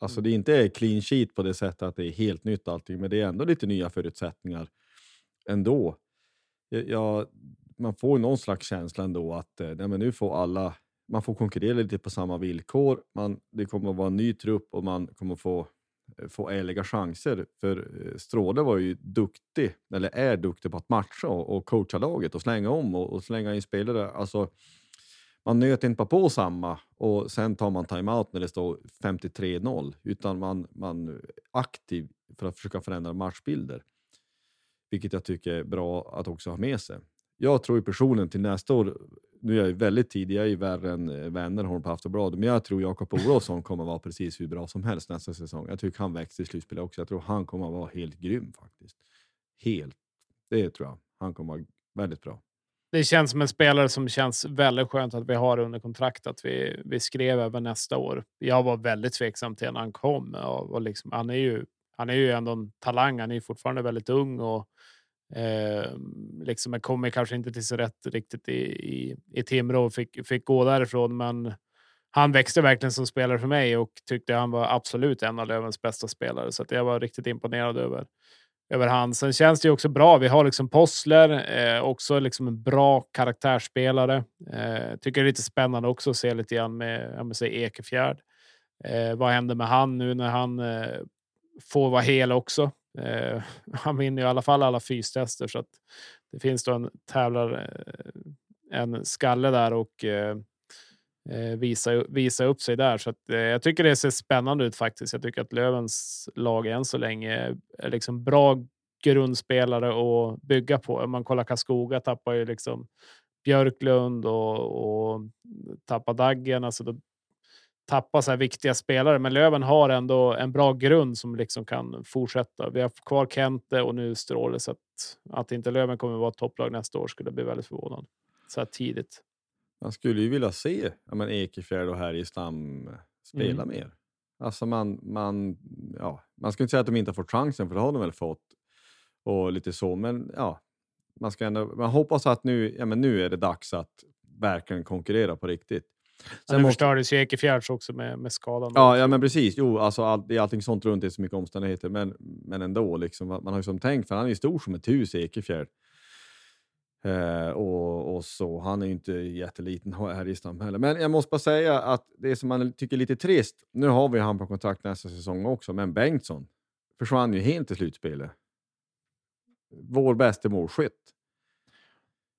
Alltså mm. det är inte clean sheet på det sättet att det är helt nytt allting, men det är ändå lite nya förutsättningar ändå. Ja, man får någon slags känsla ändå att eh, nej, men nu får alla man får konkurrera lite på samma villkor. Man, det kommer att vara en ny trupp och man kommer få, eh, få ärliga chanser. För eh, Stråle var ju duktig, eller är duktig på att matcha och, och coacha laget och slänga om och, och slänga in spelare. Alltså, man nöt inte på samma och sen tar man timeout när det står 53-0 utan man, man är aktiv för att försöka förändra matchbilder. Vilket jag tycker är bra att också ha med sig. Jag tror ju personligen till nästa år nu är jag ju väldigt tidig, jag är ju värre än eh, Wennerholm på Aftonbladet, men jag tror Jakob Olofsson kommer vara precis hur bra som helst nästa säsong. Jag tycker han växer i slutspelet också. Jag tror han kommer att vara helt grym faktiskt. Helt. Det tror jag. Han kommer vara väldigt bra. Det känns som en spelare som känns väldigt skönt att vi har under kontrakt, att vi, vi skrev över nästa år. Jag var väldigt tveksam till när han kom och, och liksom, han är ju han är ju ändå en talang. Han är fortfarande väldigt ung och Eh, liksom, kommer kanske inte till sin rätt riktigt i, i, i Timrå och fick, fick gå därifrån. Men han växte verkligen som spelare för mig och tyckte han var absolut en av Lövens bästa spelare. Så att jag var riktigt imponerad över, över han. Sen känns det ju också bra. Vi har liksom Possler, eh, också liksom en bra karaktärsspelare. Eh, tycker det är lite spännande också att se lite grann med, jag säga Ekefjärd. Eh, vad händer med han nu när han eh, får vara hel också? Eh, han vinner i alla fall alla fystester så att det finns då en tävlar eh, en skalle där och eh, eh, visa, visa upp sig där. Så att, eh, jag tycker det ser spännande ut faktiskt. Jag tycker att Lövens lag än så länge är liksom bra grundspelare att bygga på. Om man kollar Karlskoga tappar ju liksom Björklund och, och tappar Daggen. Alltså då tappa så här viktiga spelare, men Löven har ändå en bra grund som liksom kan fortsätta. Vi har kvar Kente och nu Stråle, så att, att inte Löven kommer att vara topplag nästa år skulle bli väldigt förvånad så här tidigt. Man skulle ju vilja se ja, men Ekefjärd och Härjestam spela mm. mer. Alltså man, man, ja, man ska inte säga att de inte har fått chansen, för det har de väl fått. Och lite så, men ja, man ska ändå, man hoppas att nu, ja, men nu är det dags att verkligen konkurrera på riktigt. Sen måste... förstördes ju Ekefjärds också med, med skadan. Ja, ja, men precis. Jo, alltså all, det är allting sånt runt, det är så mycket omständigheter, men, men ändå. Liksom, man har ju som tänkt, för han är ju stor som ett hus, Ekefjärd. Eh, och, och, så. Han är ju inte jätteliten här i stam heller. Men jag måste bara säga att det som man tycker är lite trist, nu har vi han på kontrakt nästa säsong också, men Bengtsson försvann ju helt i slutspelet. Vår bästa målskytt.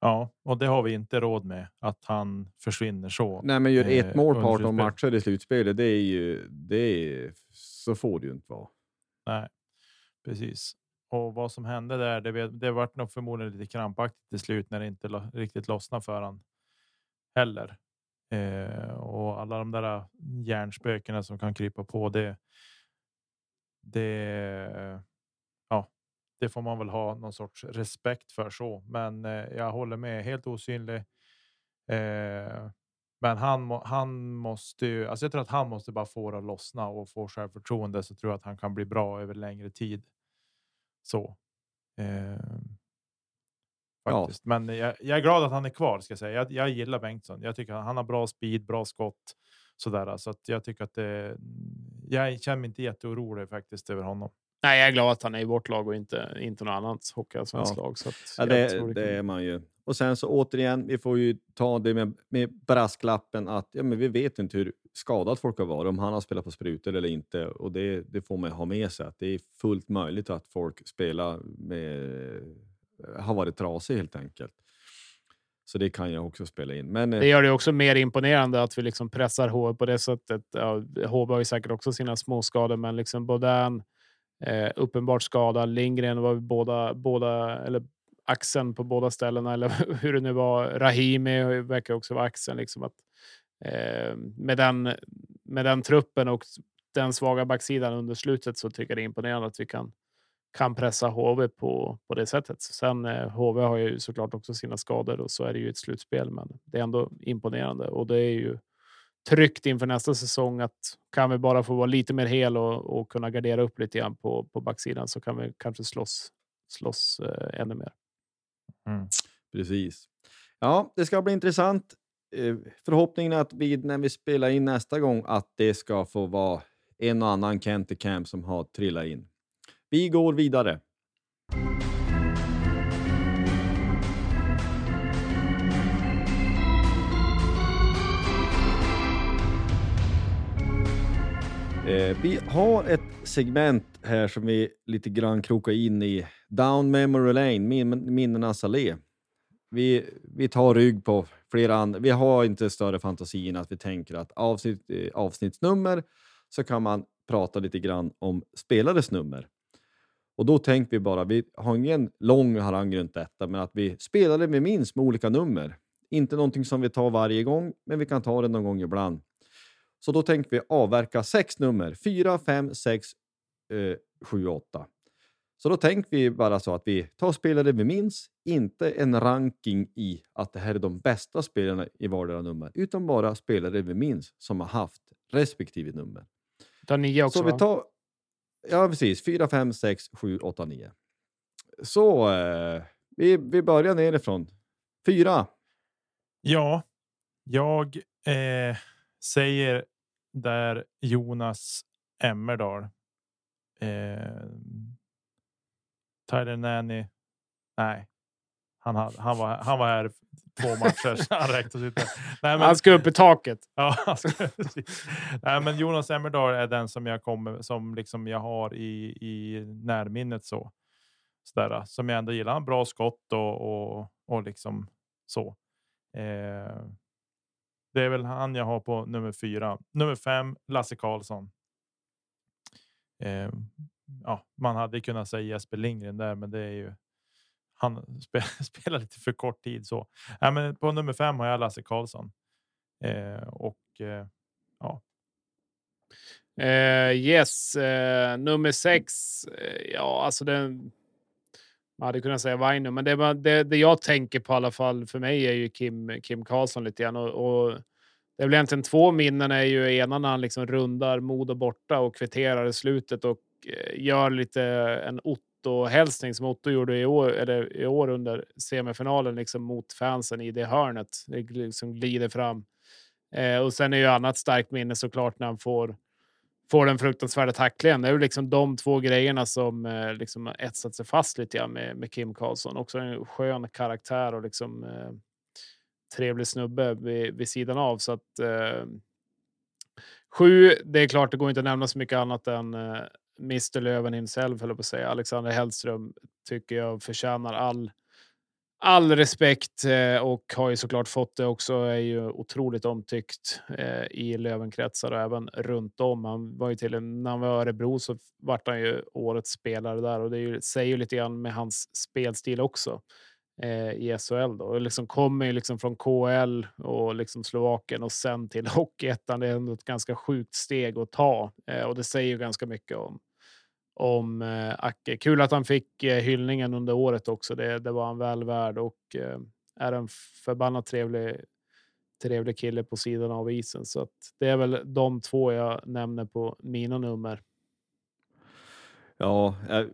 Ja, och det har vi inte råd med att han försvinner så. Nej, men gör ett eh, mål på 18 matcher i slutspelet. Det är ju det är, så får det ju inte vara. Nej, precis. Och vad som hände där, det, det vart nog förmodligen lite krampaktigt till slut när det inte lo, riktigt lossnade för han heller. Eh, och alla de där hjärnspökena som kan krypa på det. Det det får man väl ha någon sorts respekt för så, men eh, jag håller med. Helt osynlig. Eh, men han, han måste ju, alltså jag tror att han måste bara få det att lossna och få självförtroende så tror jag att han kan bli bra över längre tid. Så. Eh, Ja. Faktiskt. Men jag, jag är glad att han är kvar. Ska jag, säga. Jag, jag gillar Bengtsson. Jag tycker han, han har bra speed, bra skott. Sådär, så att jag tycker att det, jag känner mig inte jätteorolig faktiskt över honom. Nej, jag är glad att han är i vårt lag och inte, inte något annat hockeyallsvenskt Ja. lag. Så Ja, det, kan- det är man ju. Och sen så återigen, vi får ju ta det med, med brasklappen att ja, men vi vet inte hur skadat folk har varit, om han har spelat på sprutor eller inte. Och det, det får man ha med sig, att det är fullt möjligt att folk spelar med, har varit trasig helt enkelt. Så det kan jag också spela in. Men eh, Det gör det också mer imponerande att vi liksom pressar HV på det sättet. Ja, HV har ju säkert också sina små skador, men liksom Bodin eh, uppenbart skadad. Lindgren var vi båda, båda eller axeln på båda ställena eller hur det nu var. Rahimi verkar också vara axeln. Liksom att, eh, med, den, med den truppen och den svaga backsidan under slutet så tycker jag det är imponerande att vi kan kan pressa HV på, på det sättet. Sen eh, HV har ju såklart också sina skador och så är det ju ett slutspel, men det är ändå imponerande och det är ju tryggt inför nästa säsong att kan vi bara få vara lite mer hel och, och kunna gardera upp lite grann på, på backsidan så kan vi kanske slåss, slåss eh, ännu mer. Mm. Precis. Ja, det ska bli intressant. Eh, förhoppningen är att vi när vi spelar in nästa gång att det ska få vara en och annan Kent Camp som har trillat in. Vi går vidare. Eh, vi har ett segment här som vi lite grann krokar in i. Down Memory Lane, min, minnenas allé. Vi, vi tar rygg på flera andra. Vi har inte större fantasi än att vi tänker att avsnitt, eh, avsnittsnummer så kan man prata lite grann om spelares nummer. Och då tänker vi bara, vi har ingen lång harang runt detta, men att vi spelade vi minns med olika nummer. Inte någonting som vi tar varje gång, men vi kan ta det någon gång ibland. Så då tänker vi avverka sex nummer. Fyra, fem, sex, eh, sju, åtta. Så då tänker vi bara så att vi tar spelare vi minns, inte en ranking i att det här är de bästa spelarna i vardera nummer, utan bara spelare vi minns som har haft respektive nummer. Ta nio också. Så vi va? tar... Ja, precis. 4, 5, 6, 7, 8, 9. Så eh, vi, vi börjar nerifrån. Fyra. Ja, jag eh, säger där Jonas Emmerdal. Eh, Tyler Nanny. Nej, han, hade, han, var, han var här två matcher. så han räknas ut. där. Nej, men, Han ska upp i taket. Ja, ska-. Nej, men Jonas Emmerdal är den som jag kommer som liksom jag har i, i närminnet så. Sådär, som jag ändå gillar. Han bra skott och, och, och liksom så. Eh, det är väl han jag har på nummer fyra. Nummer fem, Lasse Karlsson. Eh, ja, man hade kunnat säga Jesper Lindgren där, men det är ju han spelar, spelar lite för kort tid så. Ja, men på nummer fem har jag Lasse Karlsson. Eh, och eh, ja, Eh, yes, eh, nummer sex. Eh, ja, alltså den. Man hade kunnat säga Vaino, men det, var- det, det jag tänker på i alla fall för mig är ju Kim, Kim Karlsson lite grann. Och, och det är väl egentligen två minnen. är ju ena när han liksom rundar Modo borta och kvitterar i slutet och eh, gör lite en Otto-hälsning som Otto gjorde i år, eller i år under semifinalen liksom mot fansen i det hörnet. Det liksom glider fram. Eh, och sen är ju annat starkt minne såklart när han får får den fruktansvärda tacklingen. Det är ju liksom de två grejerna som eh, liksom har etsat sig fast lite grann med, med Kim Karlsson. Också en skön karaktär och liksom eh, trevlig snubbe vid, vid sidan av. Så att eh, sju, det är klart, det går inte att nämna så mycket annat än eh, Mr Löven himself, höll jag på att säga. Alexander Hellström tycker jag förtjänar all all respekt eh, och har ju såklart fått det också. Är ju otroligt omtyckt eh, i Lövenkretsar och även runt om. Han var ju till en, när han var i Örebro så vart han ju årets spelare där och det ju, säger ju lite grann med hans spelstil också eh, i SHL då. Och liksom kommer ju liksom från KL och liksom Slovakien och sen till Hockeyettan. Det är ändå ett ganska sjukt steg att ta och det säger ju ganska mycket om om eh, Acke. Kul att han fick eh, hyllningen under året också. Det, det var han väl värd och eh, är en förbannat trevlig, trevlig kille på sidan av isen. Så att det är väl de två jag nämner på mina nummer. Ja, jag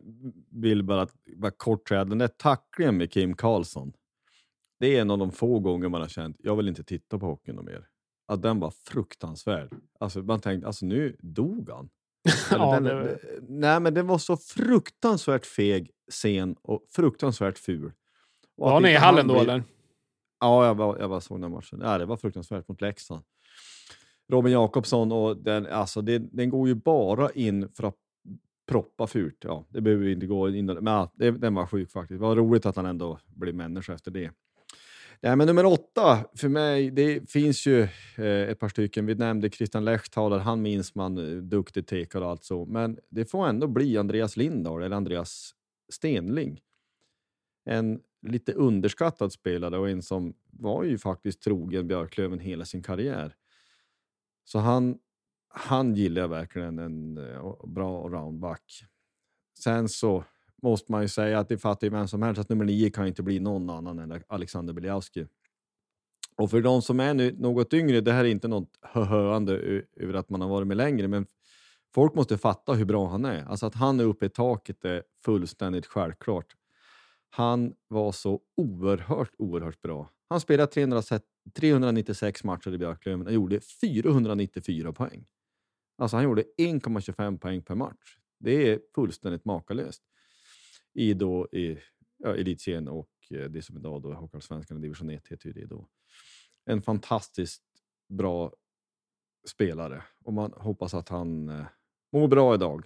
vill bara, bara kort säga den där tacklingen med Kim Karlsson. Det är en av de få gånger man har känt, jag vill inte titta på hockeyn mer. Att den var fruktansvärd. Alltså man tänkte, alltså nu dog han. Ja, den, det- Nej, men den var så fruktansvärt feg, sen och fruktansvärt ful. Och Var ni i hallen då eller? Ja, jag var, jag var såg den matchen. Ja, det var fruktansvärt mot Leksand. Robin Jakobsson, och den, alltså, det, den går ju bara in för att proppa fult. Ja, det behöver vi inte gå in Men ja, det, den var sjuk faktiskt. Det var roligt att han ändå blev människa efter det. Ja, men nummer åtta för mig, det finns ju eh, ett par stycken. Vi nämnde Christian Lechtaler, han minns man, eh, duktig tekare och allt så. Men det får ändå bli Andreas Lindahl eller Andreas Stenling. En lite underskattad spelare och en som var ju faktiskt trogen Björklöven hela sin karriär. Så han, han gillar jag verkligen, en en bra roundback. Sen så måste man ju säga att det fattar ju vem som helst att nummer nio kan ju inte bli någon annan än Alexander Biljavski. Och för de som är nu något yngre, det här är inte något höhöande över att man har varit med längre, men folk måste fatta hur bra han är. Alltså att han är uppe i taket är fullständigt självklart. Han var så oerhört, oerhört bra. Han spelade 396 matcher i Björklöven och gjorde 494 poäng. Alltså han gjorde 1,25 poäng per match. Det är fullständigt makalöst. I då i ja, elitserien och eh, det som idag då är Hockeyallsvenskan division 1 heter ju det då. En fantastiskt bra spelare och man hoppas att han eh, mår bra idag.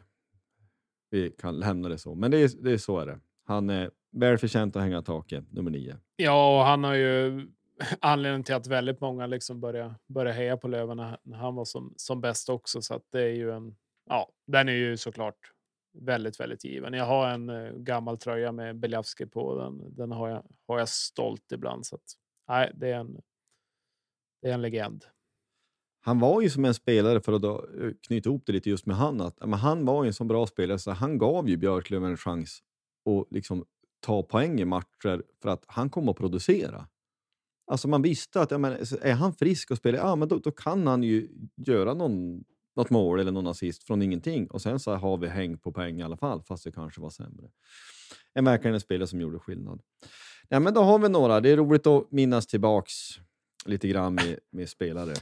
Vi kan lämna det så, men det är, det är så är det. Han är välförtjänt att hänga i taket, nummer nio. Ja, och han har ju anledningen till att väldigt många liksom börjar, börja heja på Löven när han var som, som bäst också. Så att det är ju en, ja, den är ju såklart väldigt, väldigt given. Jag har en eh, gammal tröja med Beljavski på. Den, den har, jag, har jag stolt ibland. Så att, nej, det är en, det är en legend. Han var ju som en spelare, för att då eh, knyta ihop det lite just med han, att men han var ju en så bra spelare så han gav ju Björklöven en chans att liksom ta poäng i matcher för att han kom att producera. Alltså man visste att ja, men, är han frisk och spelar, ja, men då, då kan han ju göra någon, något mål eller någon assist från ingenting. Och sen så har vi häng på poäng i alla fall, fast det kanske var sämre. En verkligen en spelare som gjorde skillnad. Ja, men då har vi några. Det är roligt att minnas tillbaks lite grann med, med spelare.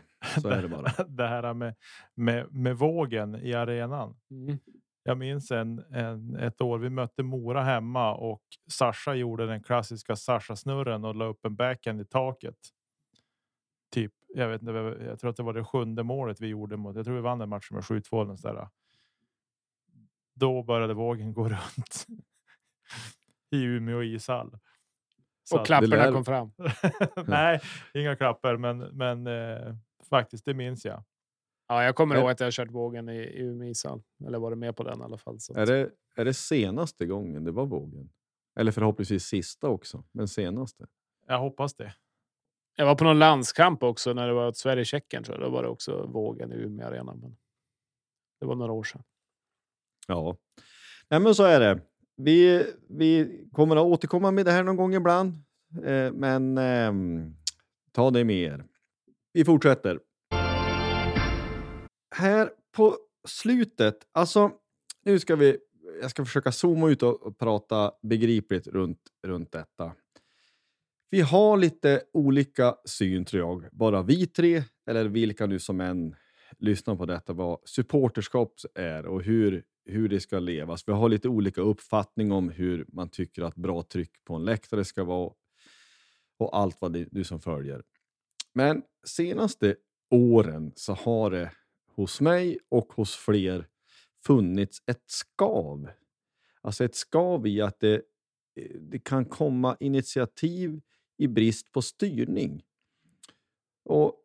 Så är det bara. det här med, med, med vågen i arenan. Mm. Jag minns en, en, ett år vi mötte Mora hemma och Sasha gjorde den klassiska Sasha-snurren och la upp en backhand i taket. Jag vet inte, jag tror att det var det sjunde målet vi gjorde mot. Jag tror vi vann den matchen med 7-2 eller så där. Då började vågen gå runt i Umeå ishall. Så Och lär- kom fram. Nej, inga klappar, men, men eh, faktiskt, det minns jag. Ja, jag kommer Är- ihåg att jag kört vågen i, i Umeå ishall. Eller varit med på den i alla fall. Så. Är det, är det senaste gången det var vågen? Eller förhoppningsvis sista också, men senaste. Jag hoppas det. Jag var på någon landskamp också när det var Sverige-Tjeckien. Då var det också vågen i Umeå arena. Men det var några år sedan. Ja, Nej, men så är det. Vi, vi kommer att återkomma med det här någon gång ibland, eh, men eh, ta det med er. Vi fortsätter. Här på slutet, alltså nu ska vi, jag ska försöka zooma ut och, och prata begripligt runt, runt detta. Vi har lite olika syn tror jag, bara vi tre, eller vilka nu som än lyssnar på detta, vad supporterskap är och hur, hur det ska levas. Vi har lite olika uppfattning om hur man tycker att bra tryck på en läktare ska vara och allt vad det, nu som följer. Men senaste åren så har det hos mig och hos fler funnits ett skav. Alltså ett skav i att det, eh, det kan komma initiativ i brist på styrning. Och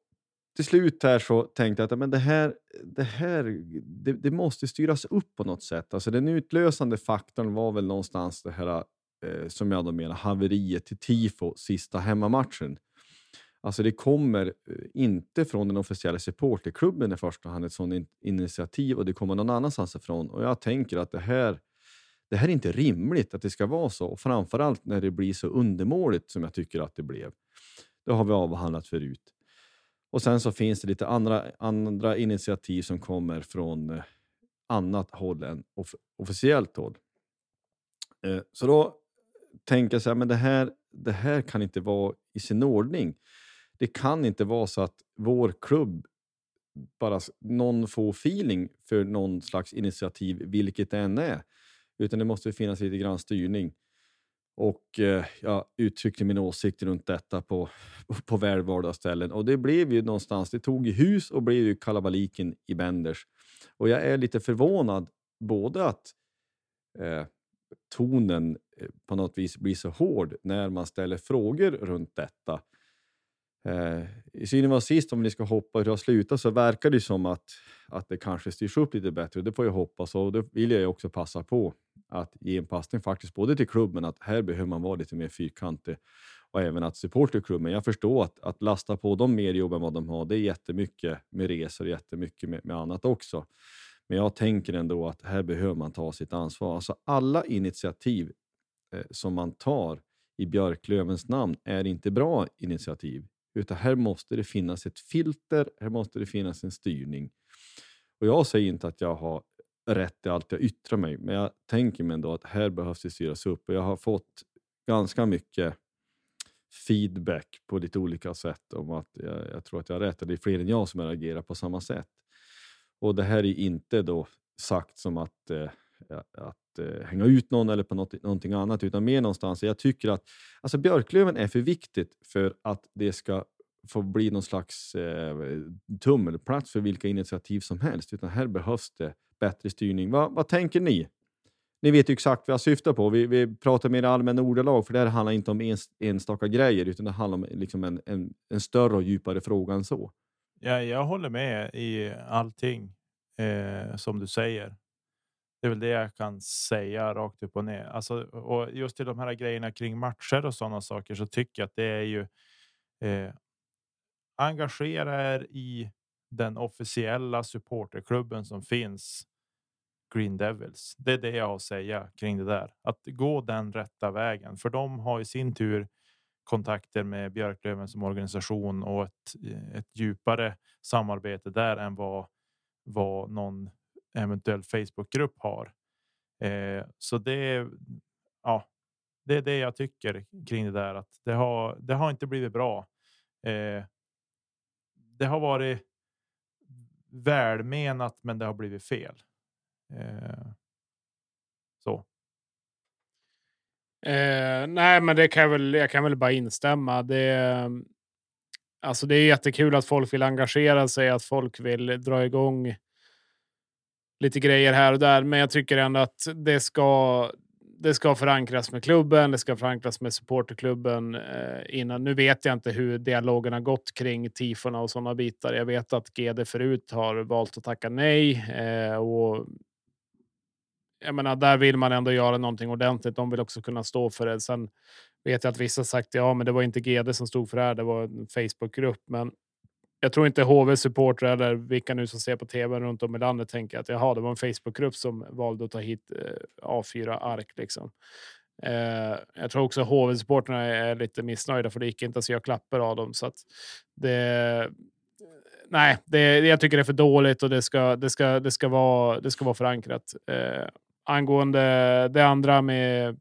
till slut här så tänkte jag att men det här, det, här det, det måste styras upp på något sätt. Alltså den utlösande faktorn var väl någonstans det här eh, som jag då menar haveriet till tifo sista hemmamatchen. Alltså det kommer eh, inte från den officiella supporterklubben i första hand ett sådant initiativ och det kommer någon annanstans ifrån. Och jag tänker att det här, det här är inte rimligt att det ska vara så. Och framförallt när det blir så undermåligt som jag tycker att det blev. Det har vi avhandlat förut. Och sen så finns det lite andra, andra initiativ som kommer från eh, annat håll än off officiellt håll. Eh, så då tänker jag så här, men det här, det här kan inte vara i sin ordning. Det kan inte vara så att vår klubb bara någon får feeling för någon slags initiativ, vilket det än är. Utan det måste finnas lite grann styrning. Och eh, jag uttryckte min åsikt runt detta på, på välvalda ställen. Och det blev ju någonstans, det tog i hus och blev ju kalabaliken i Benders. Och jag är lite förvånad både att eh, tonen eh, på något vis blir så hård när man ställer frågor runt detta. Eh, I synnerhet sist, om ni ska hoppa hur det har slutat, så verkar det som att, att det kanske styrs upp lite bättre. Det får jag hoppas och då vill jag också passa på att ge en passning faktiskt både till klubben att här behöver man vara lite mer fyrkantig och även att supporterklubben. Jag förstår att, att lasta på dem mer jobb än vad de har. Det är jättemycket med resor, och jättemycket med, med annat också. Men jag tänker ändå att här behöver man ta sitt ansvar. Alltså alla initiativ eh, som man tar i Björklövens namn är inte bra initiativ. Utan här måste det finnas ett filter, här måste det finnas en styrning. Och jag säger inte att jag har rätt i allt jag yttrar mig, men jag tänker mig ändå att här behövs det styras upp. Och jag har fått ganska mycket feedback på lite olika sätt om att jag, jag tror att jag har rätt. Och det är fler än jag som reagerar på samma sätt. Och det här är inte då sagt som att, eh, att eh, hänga ut någon eller på något, någonting annat, utan mer någonstans. Jag tycker att alltså Björklöven är för viktigt för att det ska få bli någon slags eh, tummelplats för vilka initiativ som helst, utan här behövs det bättre styrning. Va, vad tänker ni? Ni vet ju exakt vad jag syftar på. Vi, vi pratar mer allmänna ordalag, för det här handlar inte om ens, enstaka grejer, utan det handlar om liksom en, en, en större och djupare fråga än så. Ja, jag håller med i allting eh, som du säger. Det är väl det jag kan säga rakt upp och ner. Alltså, och just till de här grejerna kring matcher och sådana saker så tycker jag att det är ju eh, engagera er i den officiella supporterklubben som finns. Green Devils. Det är det jag har att säga kring det där. Att gå den rätta vägen, för de har i sin tur kontakter med Björklöven som organisation och ett, eh, ett djupare samarbete där än vad, vad någon eventuell Facebookgrupp har. Eh, så det, ja, det är det jag tycker kring det där att det har. Det har inte blivit bra. Eh, det har varit välmenat, men det har blivit fel. Eh, så. Eh, nej, men det kan jag väl. Jag kan väl bara instämma. Det, alltså, det är jättekul att folk vill engagera sig, att folk vill dra igång lite grejer här och där. Men jag tycker ändå att det ska. Det ska förankras med klubben. Det ska förankras med supporterklubben eh, innan. Nu vet jag inte hur dialogen har gått kring tifona och sådana bitar. Jag vet att GD förut har valt att tacka nej eh, och jag menar, där vill man ändå göra någonting ordentligt. De vill också kunna stå för det. Sen vet jag att vissa sagt ja, men det var inte GD som stod för det här. Det var en Facebookgrupp, men jag tror inte HV supportrar eller vilka nu som ser på tv runt om i landet tänker att jaha, det var en Facebookgrupp som valde att ta hit eh, A4-ark liksom. Eh, jag tror också HV supportrarna är lite missnöjda för det gick inte att se klappar av dem så att det. Nej, det, jag tycker det är för dåligt och det ska, det ska, det ska vara, det ska vara förankrat. Eh, angående det andra med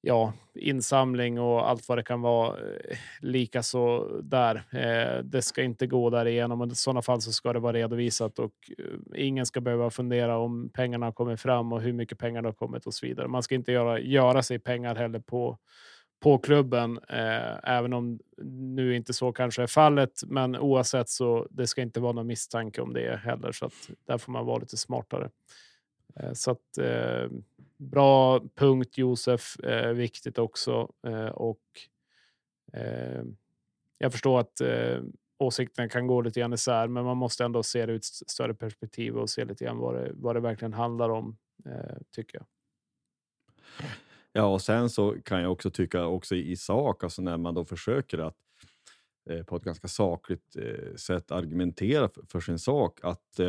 ja, insamling och allt vad det kan vara. Eh, Likaså där. Eh, det ska inte gå därigenom. Men i sådana fall så ska det vara redovisat och eh, ingen ska behöva fundera om pengarna har kommit fram och hur mycket pengar det har kommit och så vidare. Man ska inte göra, göra sig pengar heller på på klubben, eh, även om nu inte så kanske är fallet. Men oavsett så det ska inte vara någon misstanke om det heller, så att där får man vara lite smartare. Eh, så att eh, bra punkt Josef, eh, viktigt också eh, och eh, jag förstår att åsikterna kan gå lite grann isär, men man måste ändå se det ur ett större perspektiv och se lite grann vad det, vad det verkligen handlar om, tycker jag. Ja, och sen så kan jag också tycka också i sak, alltså när man då försöker att på ett ganska sakligt sätt argumentera för, sin sak, att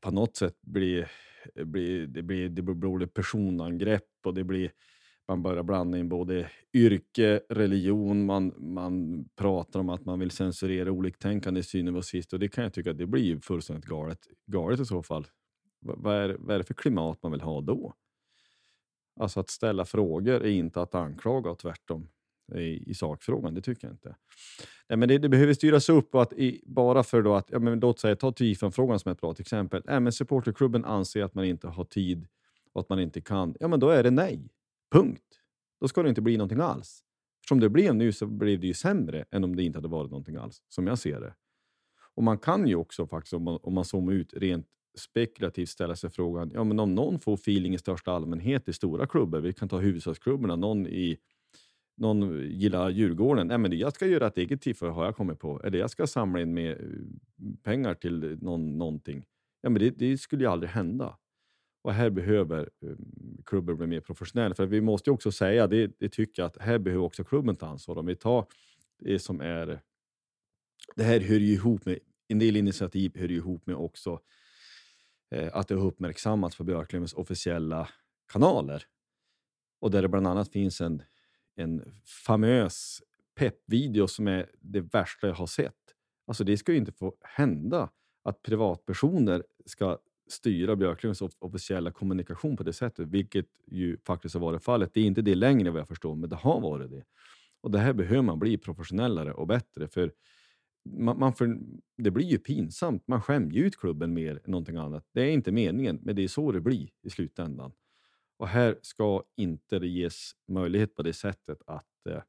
på något sätt blir, blir, det, blir, det blir personangrepp och det blir man börjar blanda in både yrke, religion, man, man pratar om att man vill censurera oliktänkande i synen och sist och det kan jag tycka att det blir fullständigt galet, galet i så fall. V vad, är, vad är det för klimat man vill ha då? Alltså att ställa frågor är inte att anklaga och tvärtom i, i sakfrågan, det tycker jag inte. Nej, men det, det behöver styras upp och att i, bara för då att, ja, men låt säga, ta TIFAN-frågan som ett bra exempel. Nej, men supporterklubben anser att man inte har tid och att man inte kan. Ja, men då är det nej. Punkt. Då ska det inte bli någonting alls. Som det blev nu så blev det ju sämre än om det inte hade varit någonting alls, som jag ser det. Och man kan ju också faktiskt, om man, om man zoomar ut rent spekulativt ställa sig frågan, ja men om någon får feeling i största allmänhet i stora klubbar, vi kan ta huvudstadsklubbarna, någon i någon gillar Djurgården. Nej, men jag ska göra ett eget tifo har jag kommit på. Eller jag ska samla in med eh, pengar till någon, någonting. Ja, men det, det skulle ju aldrig hända. Och här behöver eh, klubben bli mer professionell. För vi måste ju också säga, det, det tycker jag, att här behöver också klubben ta ansvar. Om vi tar det som är... Det här hör ju ihop med, en del initiativ hör ju ihop med också eh, att det har uppmärksammats på Björklövens officiella kanaler. Och där det bland annat finns en en famös peppvideo som är det värsta jag har sett. Alltså det ska ju inte få hända att privatpersoner ska styra Björklunds officiella kommunikation på det sättet, vilket ju faktiskt har varit fallet. Det är inte det längre vad jag förstår, men det har varit det. Och det här behöver man bli professionellare och bättre, för, man, man för det blir ju pinsamt. Man skämmer ut klubben mer än någonting annat. Det är inte meningen, men det är så det blir i slutändan. Och här ska inte det ges möjlighet på det sättet att eh,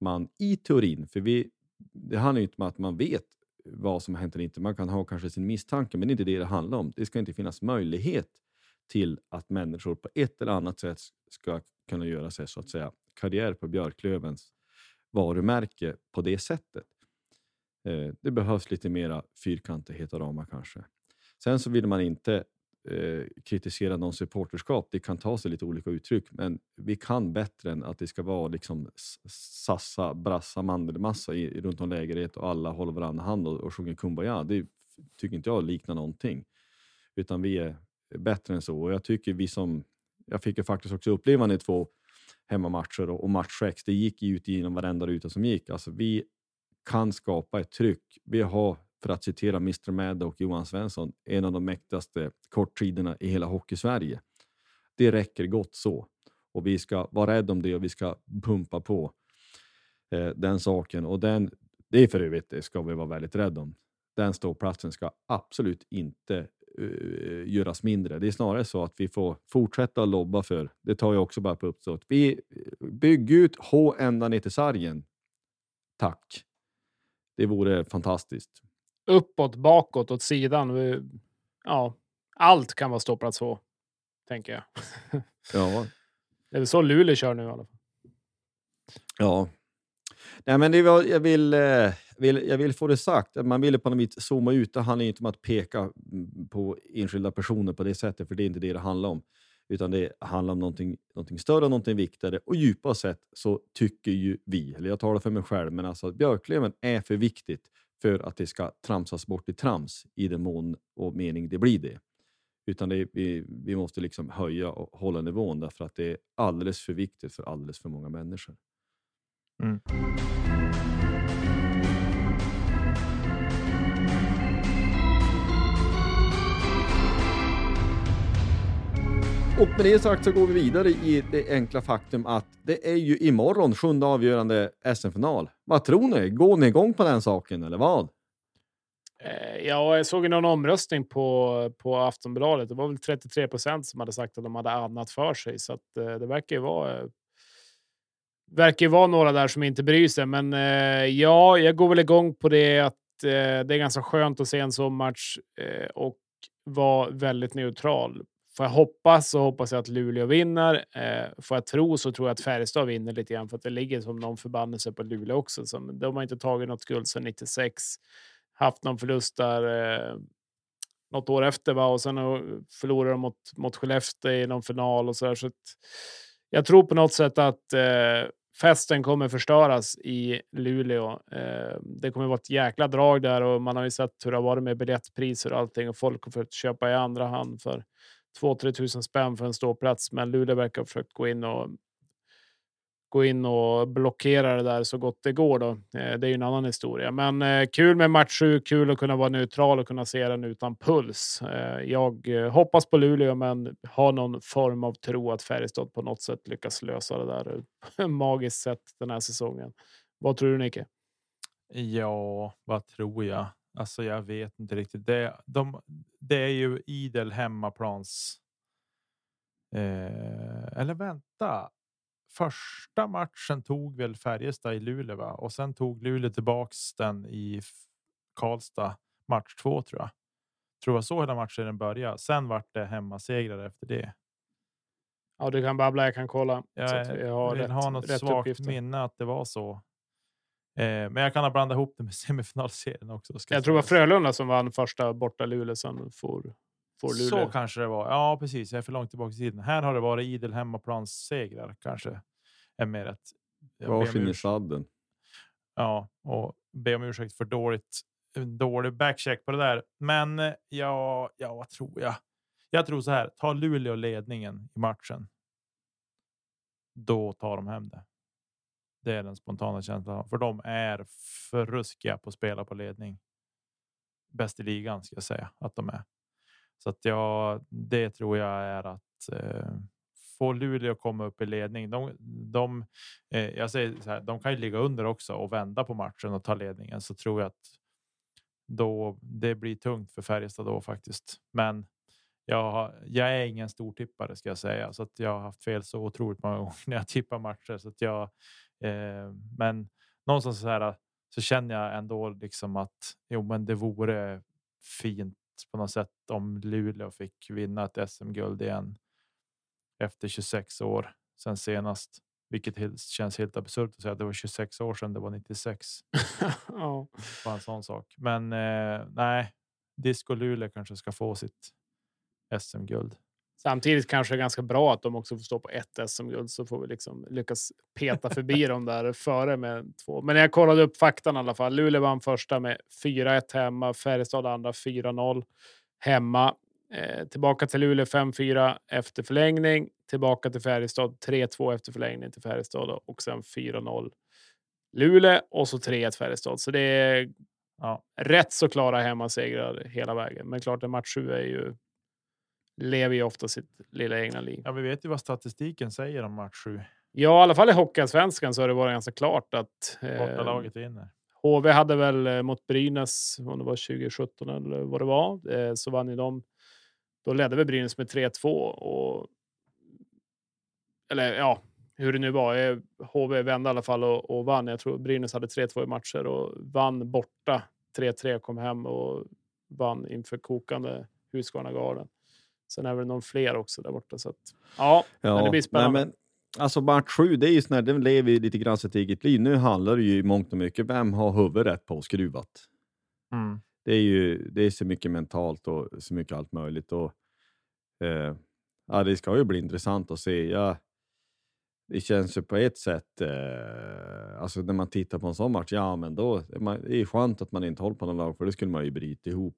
man i teorin, för vi, det handlar ju inte om att man vet vad som har hänt eller inte. Man kan ha kanske sin misstanke, men det är inte det det handlar om. Det ska inte finnas möjlighet till att människor på ett eller annat sätt ska kunna göra sig så att säga karriär på Björklövens varumärke på det sättet. Eh, det behövs lite mera fyrkantighet och ramar kanske. Sen så vill man inte eh, kritisera någon supporterskap. Det kan ta sig lite olika uttryck, men vi kan bättre än att det ska vara liksom sassa, brassa, mandelmassa i, runt om lägret och alla håller varandra hand och, och sjunger Kumbaya. Det tycker inte jag liknar någonting, utan vi är bättre än så. Och jag tycker vi som, jag fick ju faktiskt också uppleva i två hemmamatcher och, och match 6, det gick ut genom varenda ruta som gick. Alltså vi kan skapa ett tryck. Vi har för att citera Mr Mad och Johan Svensson, en av de mäktigaste korttiderna i hela Hockeysverige. Det räcker gott så. Och vi ska vara rädda om det och vi ska pumpa på eh, den saken. Och den, det är för övrigt, det ska vi vara väldigt rädda om. Den ståplatsen ska absolut inte uh, göras mindre. Det är snarare så att vi får fortsätta lobba för, det tar jag också bara på uppstått, vi bygger ut H ända ner till sargen. Tack. Det vore fantastiskt uppåt, bakåt, åt sidan. Ja, allt kan vara ståplats H, tänker jag. Ja. Det är väl så Luleå kör nu i alla fall. Ja. Nej, men det var, jag, vill, eh, vill, jag vill få det sagt. Man vill på något vis zooma ut. Det handlar inte om att peka på enskilda personer på det sättet, för det är inte det det handlar om. Utan det handlar om någonting, någonting större någonting viktigare. Och djupare sett så tycker ju vi, eller jag talar för mig själv, men alltså Björklöven är för viktigt för att det ska tramsas bort i trams i den mån och mening det blir det. Utan det, vi, vi måste liksom höja och hålla nivån därför att det är alldeles för viktigt för alldeles för många människor. Mm. Och med det sagt så går vi vidare i det enkla faktum att det är ju imorgon sjunde avgörande SM-final. Vad tror ni? Går ni igång på den saken eller vad? Eh, ja, jag såg någon omröstning på, på Aftonbladet. Det var väl 33 procent som hade sagt att de hade annat för sig, så att, eh, det verkar ju vara. Eh, verkar ju vara några där som inte bryr sig, men ja, jag går väl igång på det att det är ganska skönt att se en sån match och vara väldigt neutral Får jag hoppas så hoppas jag att Luleå vinner. Eh, får jag tro så tror jag att Färjestad vinner lite grann för att det ligger som någon förbannelse på Luleå också. Så de har inte tagit något guld sedan 96. Haft någon förlust där eh, något år efter va? och sen förlorade de mot, mot Skellefteå i någon final och så där. Så jag tror på något sätt att eh, festen kommer förstöras i Luleå. Eh, det kommer vara ett jäkla drag där och man har ju sett hur det har varit med biljettpriser och allting och folk har fått köpa i andra hand för 2-3 tusen spänn för en ståplats. Men Luleå verkar ha försökt gå in och gå in och blockera det där så gott det går. Då. Eh, det är ju en annan historia. Men eh, kul med match 7, kul att kunna vara neutral och kunna se den utan puls. Eh, jag hoppas på Luleå, men har någon form av tro att Färjestad på något sätt lyckas lösa det där magiskt sätt den här säsongen. Vad tror du Nicke? Ja, vad tror jag? Alltså, jag vet inte riktigt. Det, de, det är ju idel hemmaplans. Eh, eller vänta. Första matchen tog väl Färjestad i Luleå va? och sen tog Luleå tillbaks den i Karlstad match två tror jag. Tror jag så hela matchen började. Sen vart det hemmasegrar efter det. Ja, du kan babbla. Jag kan kolla. Jag, så att vi har vill rätt, ha något svagt uppgifter. minne att det var så. Eh, men jag kan ha blandat ihop det med semifinalserien också. ska Jag tror det var. Frölunda som vann första borta Luleå, sen får, får Luleå. Så kanske det var. Ja, precis. Jag är för långt tillbaka i tiden. Här har det varit idel hemmaplanssegrar kanske. Är mer om Varsin i sadden. Ja, och be om ursäkt för dåligt. Dålig backcheck på det där. Men eh, ja, ja, vad tror jag? Jag tror så här. Tar Luleå ledningen i matchen. Då tar de hem det. Det är den spontana känslan, för de är för ruskiga på att spela på ledning. Bäst i ligan ska jag säga att de är. Så att jag, det tror jag är att eh, få Luleå att komma upp i ledning. De, de, eh, jag säger så här, de kan ju ligga under också och vända på matchen och ta ledningen så tror jag att då det blir tungt för Färjestad då faktiskt. Men jag, har- jag är ingen stor tippare ska jag säga så att jag har haft fel så otroligt många gånger när jag tippar matcher så att jag. Eh, men någonstans så här så känner jag ändå liksom att jo, men det vore fint på något sätt om Luleå fick vinna ett SM-guld igen efter 26 år sedan senast, vilket känns helt absurt att säga att det var 26 år sedan. Det var 96 ja. bara en sån sak. Men eh, nej, Disco Luleå kanske ska få sitt SM-guld. Samtidigt kanske det är ganska bra att de också får stå på ett SM-guld så får vi liksom lyckas peta förbi dem där före med två. Men jag kollade upp faktan i alla fall. Luleå vann första med 4-1 hemma, Färjestad andra 4-0 hemma. Eh, tillbaka till Luleå 5-4 efter förlängning, tillbaka till Färjestad 3-2 efter förlängning till Färjestad och sen 4-0 Luleå och så 3-1 Färjestad. Så det är Ja. rätt så klara hemmasegrar hela vägen. Men klart, en match 7 är ju lever ju ofta sitt lilla egna liv. Ja, vi vet ju vad statistiken säger om match 7. Ja, i alla fall i Hockeyallsvenskan så har det varit ganska klart att eh, Bortalaget vinner. HV hade väl eh, mot Brynäs, om det var 2017 eller vad det var, eh, så vann ju de. Då ledde väl Brynäs med 3-2 och. Eller ja, hur det nu var. eh, HV vände i alla fall och, och vann. Jag tror Brynäs hade 3-2 i matcher och vann borta 3-3, kom hem och vann inför kokande Husqvarna-garden. Sen är det någon fler också där borta. Så att, ja, men det blir spännande. Nej, men, alltså match sju, det är ju sån här, den lever ju lite grann sitt eget liv. Nu handlar det ju i mångt och mycket, vem har huvudet på skruvat? Mm. Det är ju det är så mycket mentalt och så mycket allt möjligt. Och, eh, ja, det ska ju bli intressant att se. Ja, det känns ju på ett sätt, eh, alltså när man tittar på en sån match, ja men då är man, det är skönt att man inte håller på någon lag, för det skulle man ju bryta ihop.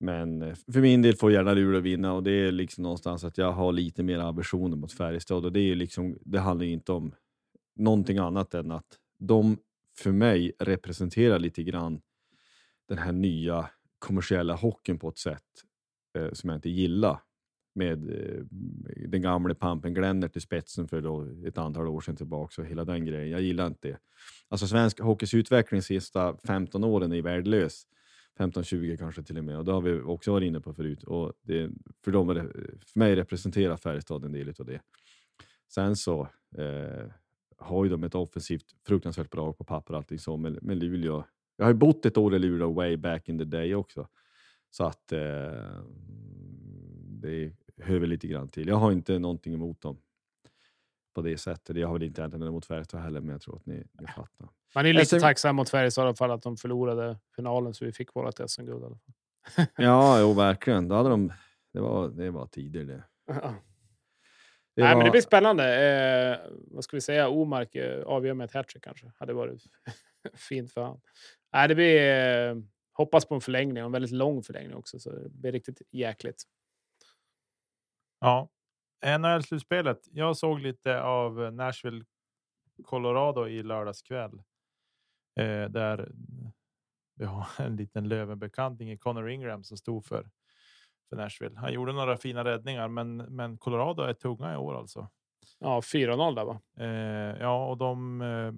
Men eh, för min del får gärna Luleå vinna och det är liksom någonstans att jag har lite mer aversioner mot Färjestad och det är liksom, det handlar ju inte om någonting annat än att de för mig representerar lite grann den här nya kommersiella hockeyn på ett sätt eh, som jag inte gillar. Med eh, den gamle Pampen Glennert i spetsen för då ett antal år sedan tillbaka och hela den grejen. Jag gillar inte det. Alltså svensk hockeys utveckling de sista 15 åren är värdelös. 15-20 kanske till och med. Och det har vi också varit inne på förut. Och det, för, dem det, för mig representerar Färjestad en del av det. Sen så eh, har ju de ett offensivt fruktansvärt bra på papper och allting så, men, men Luleå jag har ju bott ett år i Luleå way back in the day också. Så att eh, det hör väl lite grann till. Jag har inte någonting emot dem på det sättet. Jag har väl inte egentligen emot Färjestad heller, men jag tror att ni, ni fattar. Man är lite Alltså- tacksam mot Färjestad i alla fall att de förlorade finalen så vi fick vårt SM-guld. Ja, jo, verkligen. Då hade de, det, var, det var tider det. det Nej, men det blir spännande. Eh, vad ska vi säga? Omark eh, avgör med ett hattrick kanske. Hade varit fint för han. Nej, det blir eh, hoppas på en förlängning en väldigt lång förlängning också, så det blir riktigt jäkligt. Ja, NHL-slutspelet. Jag såg lite av Nashville, Colorado i lördags kväll. Eh, där vi har en liten Lövenbekanting i Connor Ingram som stod för, för Nashville. Han gjorde några fina räddningar, men, men Colorado är tunga i år alltså. Ja, 4-0 där va? Eh, ja, och de eh,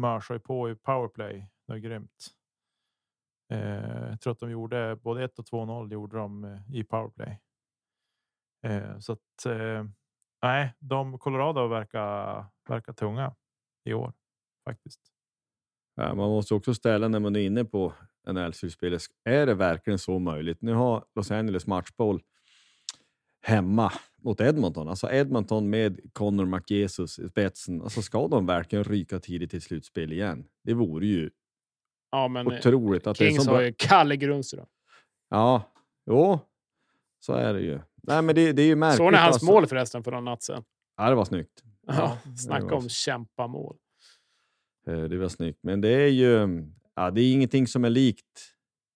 mörsar ju på i powerplay. Det är grymt. Eh, jag tror att de gjorde både 1 och 2-0 gjorde de eh, i powerplay. Eh, så att eh, nej, de Colorado verkar verkar tunga i år faktiskt. Ja, man måste också ställa när man är inne på NHL-slutspelet. Är det verkligen så möjligt? Nu har Los Angeles matchboll hemma mot Edmonton. Alltså Edmonton med Connor McJesus i spetsen. Alltså ska de verkligen ryka tidigt till slutspel igen? Det vore ju Ja, men eh, otroligt. Att det är Kings så har bra. ju Kalle Grundström. Ja, jo, så är det ju. Nej, men det, det är ju märkligt. Såg ni hans alltså. mål förresten för någon natt sedan? Ja, det var snyggt. Ja, snacka var om kämpamål. Eh, Det var snyggt. Men det är ju ja, det är ingenting som är likt.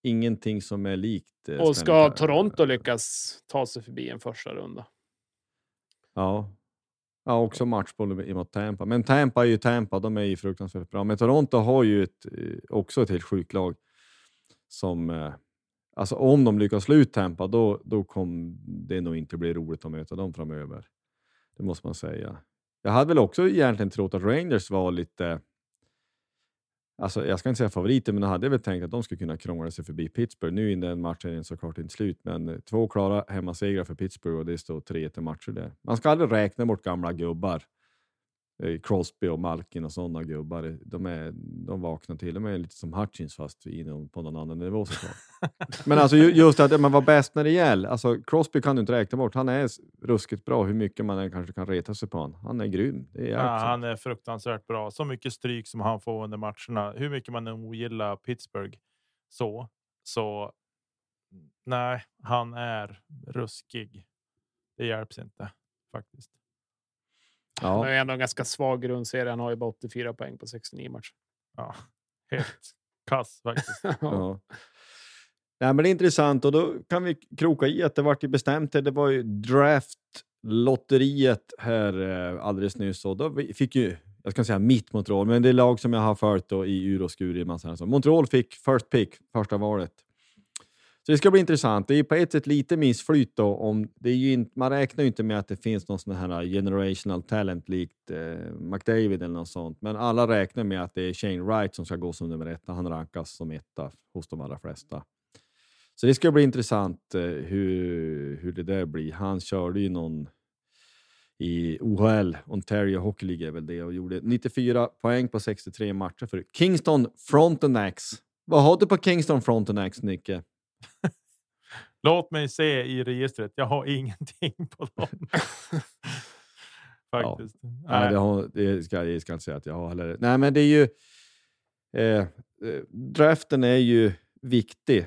Ingenting som är likt. eh, Och ska. Toronto lyckas ta sig förbi en första runda? Ja. Ja, också matchboll mot Tampa. Men Tampa är ju Tampa, de är ju fruktansvärt bra. Men Toronto har ju ett, eh, också ett helt sjukt lag. Som, alltså om de lyckas slå ut Tampa, då, då kommer det nog inte bli roligt att möta dem framöver. Det måste man säga. Jag hade väl också egentligen trott att Rangers var lite, alltså jag ska inte säga favoriter, men jag hade väl tänkt att de skulle kunna krångla sig förbi Pittsburgh. Nu är den matchen såklart inte slut, men två klara hemmasegrar för Pittsburgh och det står 3-1 i matcher där. Man ska aldrig räkna bort gamla gubbar. Eh, Crosby och Malkin och sådana gubbar. De, är, de vaknar till och med lite som Hutchins fast inom, på någon annan nivå såklart. men alltså ju- just att man var bäst när det gäller. Alltså Crosby kan du inte räkna bort. Han är ruskigt bra hur mycket man än kanske kan reta sig på honom. Han är grym. Är Ja, han är fruktansvärt bra. Så mycket stryk som han får under matcherna. Hur mycket man än ogillar Pittsburgh så så. Nej, han är ruskig. Det hjälps inte faktiskt. Han ja. har ju ändå en ganska svag grundserie. Han har ju bara 84 poäng på 69 matcher. Ja, helt kass faktiskt. Ja. Ja, men det är intressant och då kan vi kroka i att det vart ju bestämt. Det var ju draftlotteriet här eh, alldeles nyss och då fick ju, jag ska säga mitt Montreal, men det är lag som jag har följt då i ur och skur i massa så Montreal fick first pick, första valet. Så det ska bli intressant. Det är ju på ett sätt lite missflyt då. Om, det är ju inte, man räknar ju inte med att det finns någon sån här generational talent likt eh, McDavid eller något sånt. Men alla räknar med att det är Shane Wright som ska gå som nummer ett. Han rankas som etta hos de allra flesta. Så det ska bli intressant eh, hur, hur det där blir. Han körde ju någon i OHL, Ontario Hockey League är väl det, och gjorde 94 poäng på 63 matcher för Kingston Frontenacs. Vad har du på Kingston Frontenacs, Nicke? Låt mig se i registret. Jag har ingenting på dem. Faktiskt. Nej, Nej. det, har, det ska jag ska inte säga att jag har heller. Nej, men det är ju... Eh, eh, draften är ju viktig.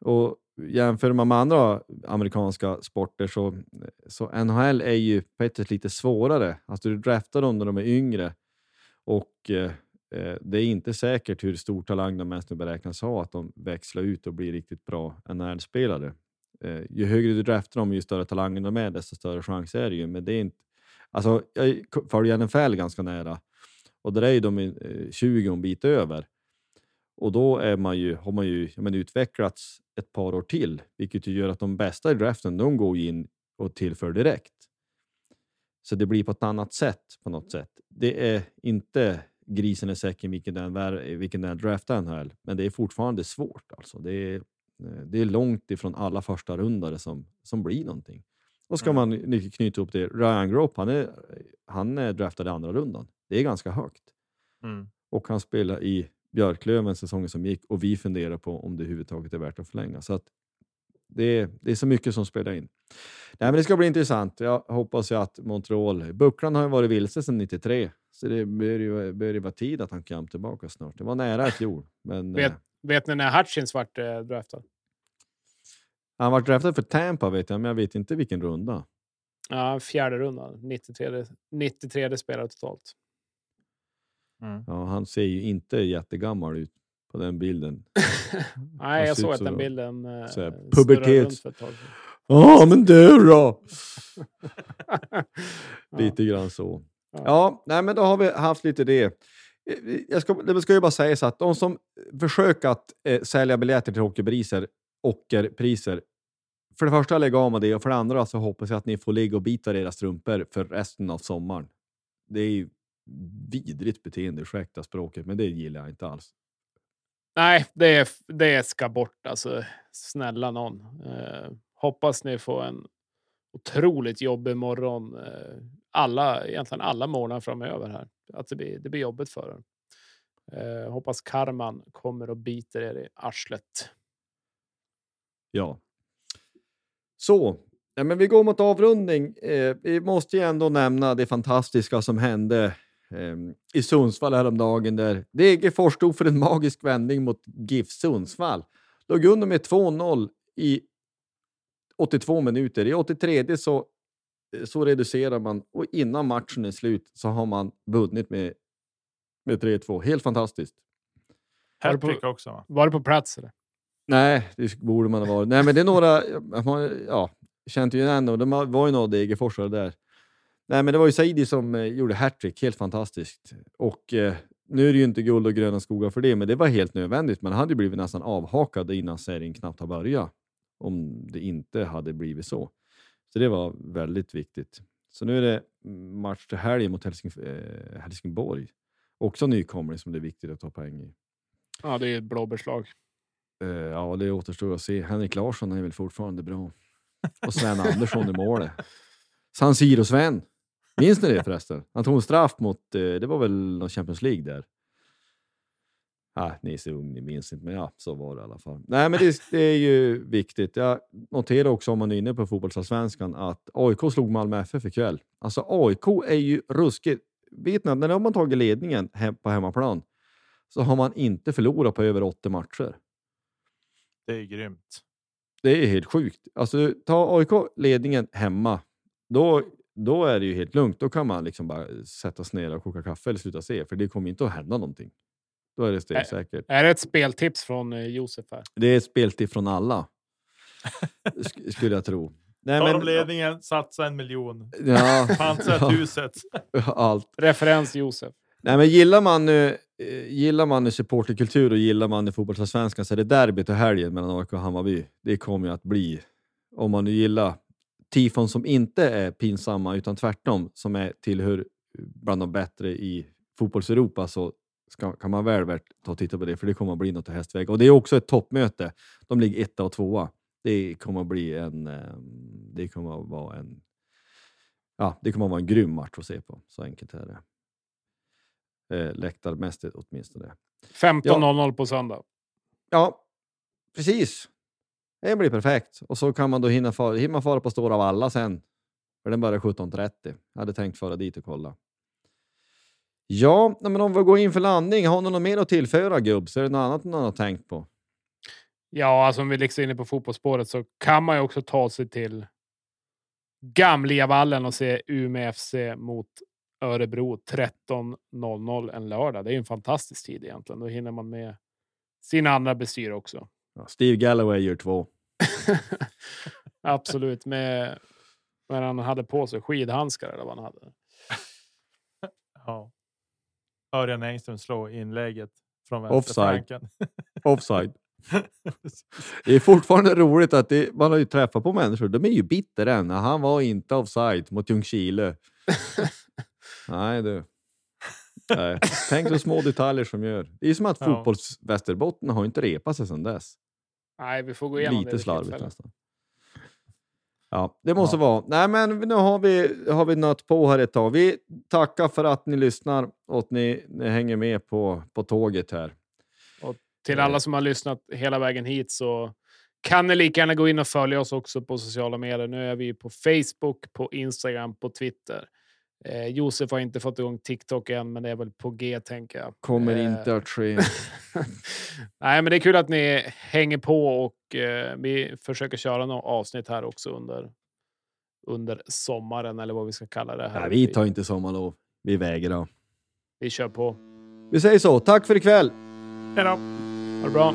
Och jämför man med andra amerikanska sporter så, så NHL är ju på ett sätt lite svårare. Alltså du draftar dem när de är yngre och eh, Eh, det är inte säkert hur stor talang de mest nu beräknas ha att de växlar ut och blir riktigt bra NHL-spelare. Eh, ju högre du draftar dem, ju större talanger de är, desto större chans är det ju. Men det är inte, alltså, jag följer NFL ganska nära och där är ju de eh, 20 en bit över. Och då är man ju, har man ju men utvecklats ett par år till, vilket ju gör att de bästa i draften, de går in och tillför direkt. Så det blir på ett annat sätt på något sätt. Det är inte grisen i säcken vilken den, vilken den draftar NHL, men det är fortfarande svårt. Alltså. Det, är, eh, det är långt ifrån alla första rundare som, som blir någonting. Och ska man nu knyta upp det, Ryan Grope, han är, han är draftad i andra rundan. Det är ganska högt Mm. och han spelade i Björklöven säsongen som gick och vi funderar på om det överhuvudtaget är värt att förlänga. Så att det, är, det är så mycket som spelar in. Nej, men det ska bli intressant. Jag hoppas ju att Montreal... Bucklan har ju varit vilse sedan 93, så det bör ju, bör vara tid att han kan tillbaka snart. Det var nära i fjol, men Vet, eh, vet ni när Hutchins vart eh, draftad? han var draftad för Tampa vet jag, men jag vet inte vilken runda. Ja, fjärde rundan. 93, 93 spelare totalt. Mm. Ja, han ser ju inte jättegammal ut på den bilden. Nej, jag såg att den bilden eh, så pubertet. Ja, men du då? lite grann så. Ja, nej, men då har vi haft lite det. Eh, Jag ska, det ska ju bara sägas att de som försöker att eh, sälja biljetter till hockeypriser, ockerpriser, för det första lägg av med det och för det andra så hoppas jag att ni får ligga och bita era strumpor för resten av sommaren. Det är ju vidrigt beteende, ursäkta språket, men det gillar jag inte alls. Nej, det, det ska bort alltså. Snälla någon. Eh, hoppas ni får en otroligt jobbig morgon. Eh, alla, egentligen alla morgnar framöver här. Att det blir, det blir jobbigt för er. Eh, hoppas karman kommer och biter er i arslet. Ja. Så, ja, men vi går mot avrundning. Eh, vi måste ju ändå nämna det fantastiska som hände eh, i Sundsvall häromdagen där Degerfors stod för en magisk vändning mot GIF Sundsvall. Låg under med 2-0 i 82 minuter. I 83 så, så reducerar man och innan matchen är slut så har man vunnit med, med 3-2. Helt fantastiskt. Var det på- Hattrick också va? Var det på plats? Eller? Nej, det borde man ha varit. Nej, men det är några, ja, känt ju igen och de var ju några Degerforsare där. Nej, men det var ju Saidi som eh, gjorde hattrick, helt fantastiskt. Och eh, nu är det ju inte guld och gröna skogar för det, men det var helt nödvändigt. Man hade ju blivit nästan avhakad innan serien knappt har börjat om det inte hade blivit så. Så det var väldigt viktigt. Så nu är det match till helgen mot Helsing, eh, Helsingborg. Också nykomling som det är viktigt att ta poäng i. Ja, det är ett blåbärslag. Eh, ja, det återstår att se. Henrik Larsson är väl fortfarande bra. Och Sven Andersson i målet. San Siro-Sven. Minns ni det förresten? Han tog en straff mot, eh, det var väl någon Champions League där. Ah, ni är så ung, ni minns inte, men ja, så var det i alla fall. Nej, men det, det är ju viktigt. Jag noterar också, om man är inne på fotbollsallsvenskan, att AIK slog Malmö FF ikväll. Alltså AIK är ju ruskigt. Vet ni, när de har tagit ledningen hem, på hemmaplan så har man inte förlorat på över 80 matcher. Det är grymt. Det är helt sjukt. Alltså, ta AIK ledningen hemma, då, då är det ju helt lugnt. Då kan man liksom bara sätta sig ner och koka kaffe eller sluta se, för det kommer inte att hända någonting. Då är det stegsäkert. Är det ett speltips från eh, Josef här? Det är ett speltips från alla, sk- skulle jag tro. Nej, de men, ledningen, satsa en miljon. ja, Pantsa ett ja, huset. allt. Referens Josef. Nej, men gillar man nu eh, gillar man nu supporterkultur och gillar man nu fotbollsallsvenskan så är det derbyt och helgen mellan AIK och Hammarby. Det kommer ju att bli, om man nu gillar tifon som inte är pinsamma utan tvärtom, som är, tillhör bland de bättre i fotbolls-Europa så ska, kan man väl värt ta och titta på det, för det kommer att bli något i hästväg. Och det är också ett toppmöte. De ligger etta och tvåa. Det kommer att bli en... eh, Det kommer att vara en... Ja, det kommer att vara en grym match att se på. Så enkelt är det eh, läktarmässigt åtminstone. 15.00 på söndag. Ja, precis. Det blir perfekt. Och så kan man då hinna fara, hinner man fara på Stora av alla sen. För den börjar 17.30. Jag hade tänkt fara dit och kolla. Ja, men om vi går in för landning, har ni något mer att tillföra gubbs? Är det något annat ni har tänkt på? Ja, alltså om vi liksom är inne på fotbollsspåret så kan man ju också ta sig till Gamlevallen och se Umeå FC mot Örebro 13.00 en lördag. Det är ju en fantastisk tid egentligen. Då hinner man med sina andra bestyr också. Ja, Steve Galloway gör två. Absolut, med vad han hade på sig. Skidhandskar eller vad han hade. Ja. Örjan Engström slår inlägget från Offside. vänsterflanken. Offside. Det är fortfarande roligt att det, man har ju träffat på människor, de är ju bitter än. Han var inte offside mot Ljungskile. Nej du. Nej. Tänk så små detaljer som gör. Det är som att Ja. fotbolls-Västerbotten har inte repat sig sedan dess. Nej, vi får gå igenom det Lite slarvigt nästan. Ja, det måste Ja. vara. Nej, men nu har vi, har vi nött på här ett tag. Vi tackar för att ni lyssnar och att ni, ni hänger med på, på tåget här. Till alla som har lyssnat hela vägen hit så kan ni lika gärna gå in och följa oss också på sociala medier. Nu är vi på Facebook, på Instagram, på Twitter. Eh, Josef har inte fått igång TikTok än, men det är väl på G tänker jag. Kommer Eh, inte att ske. Nej, men det är kul att ni hänger på och eh, vi försöker köra några avsnitt här också under, under sommaren eller vad vi ska kalla det. Här Nej, vi tar inte sommarlov. Vi vägrar. vi kör på. Vi säger så. Tack för ikväll! Hej då! Ha det bra.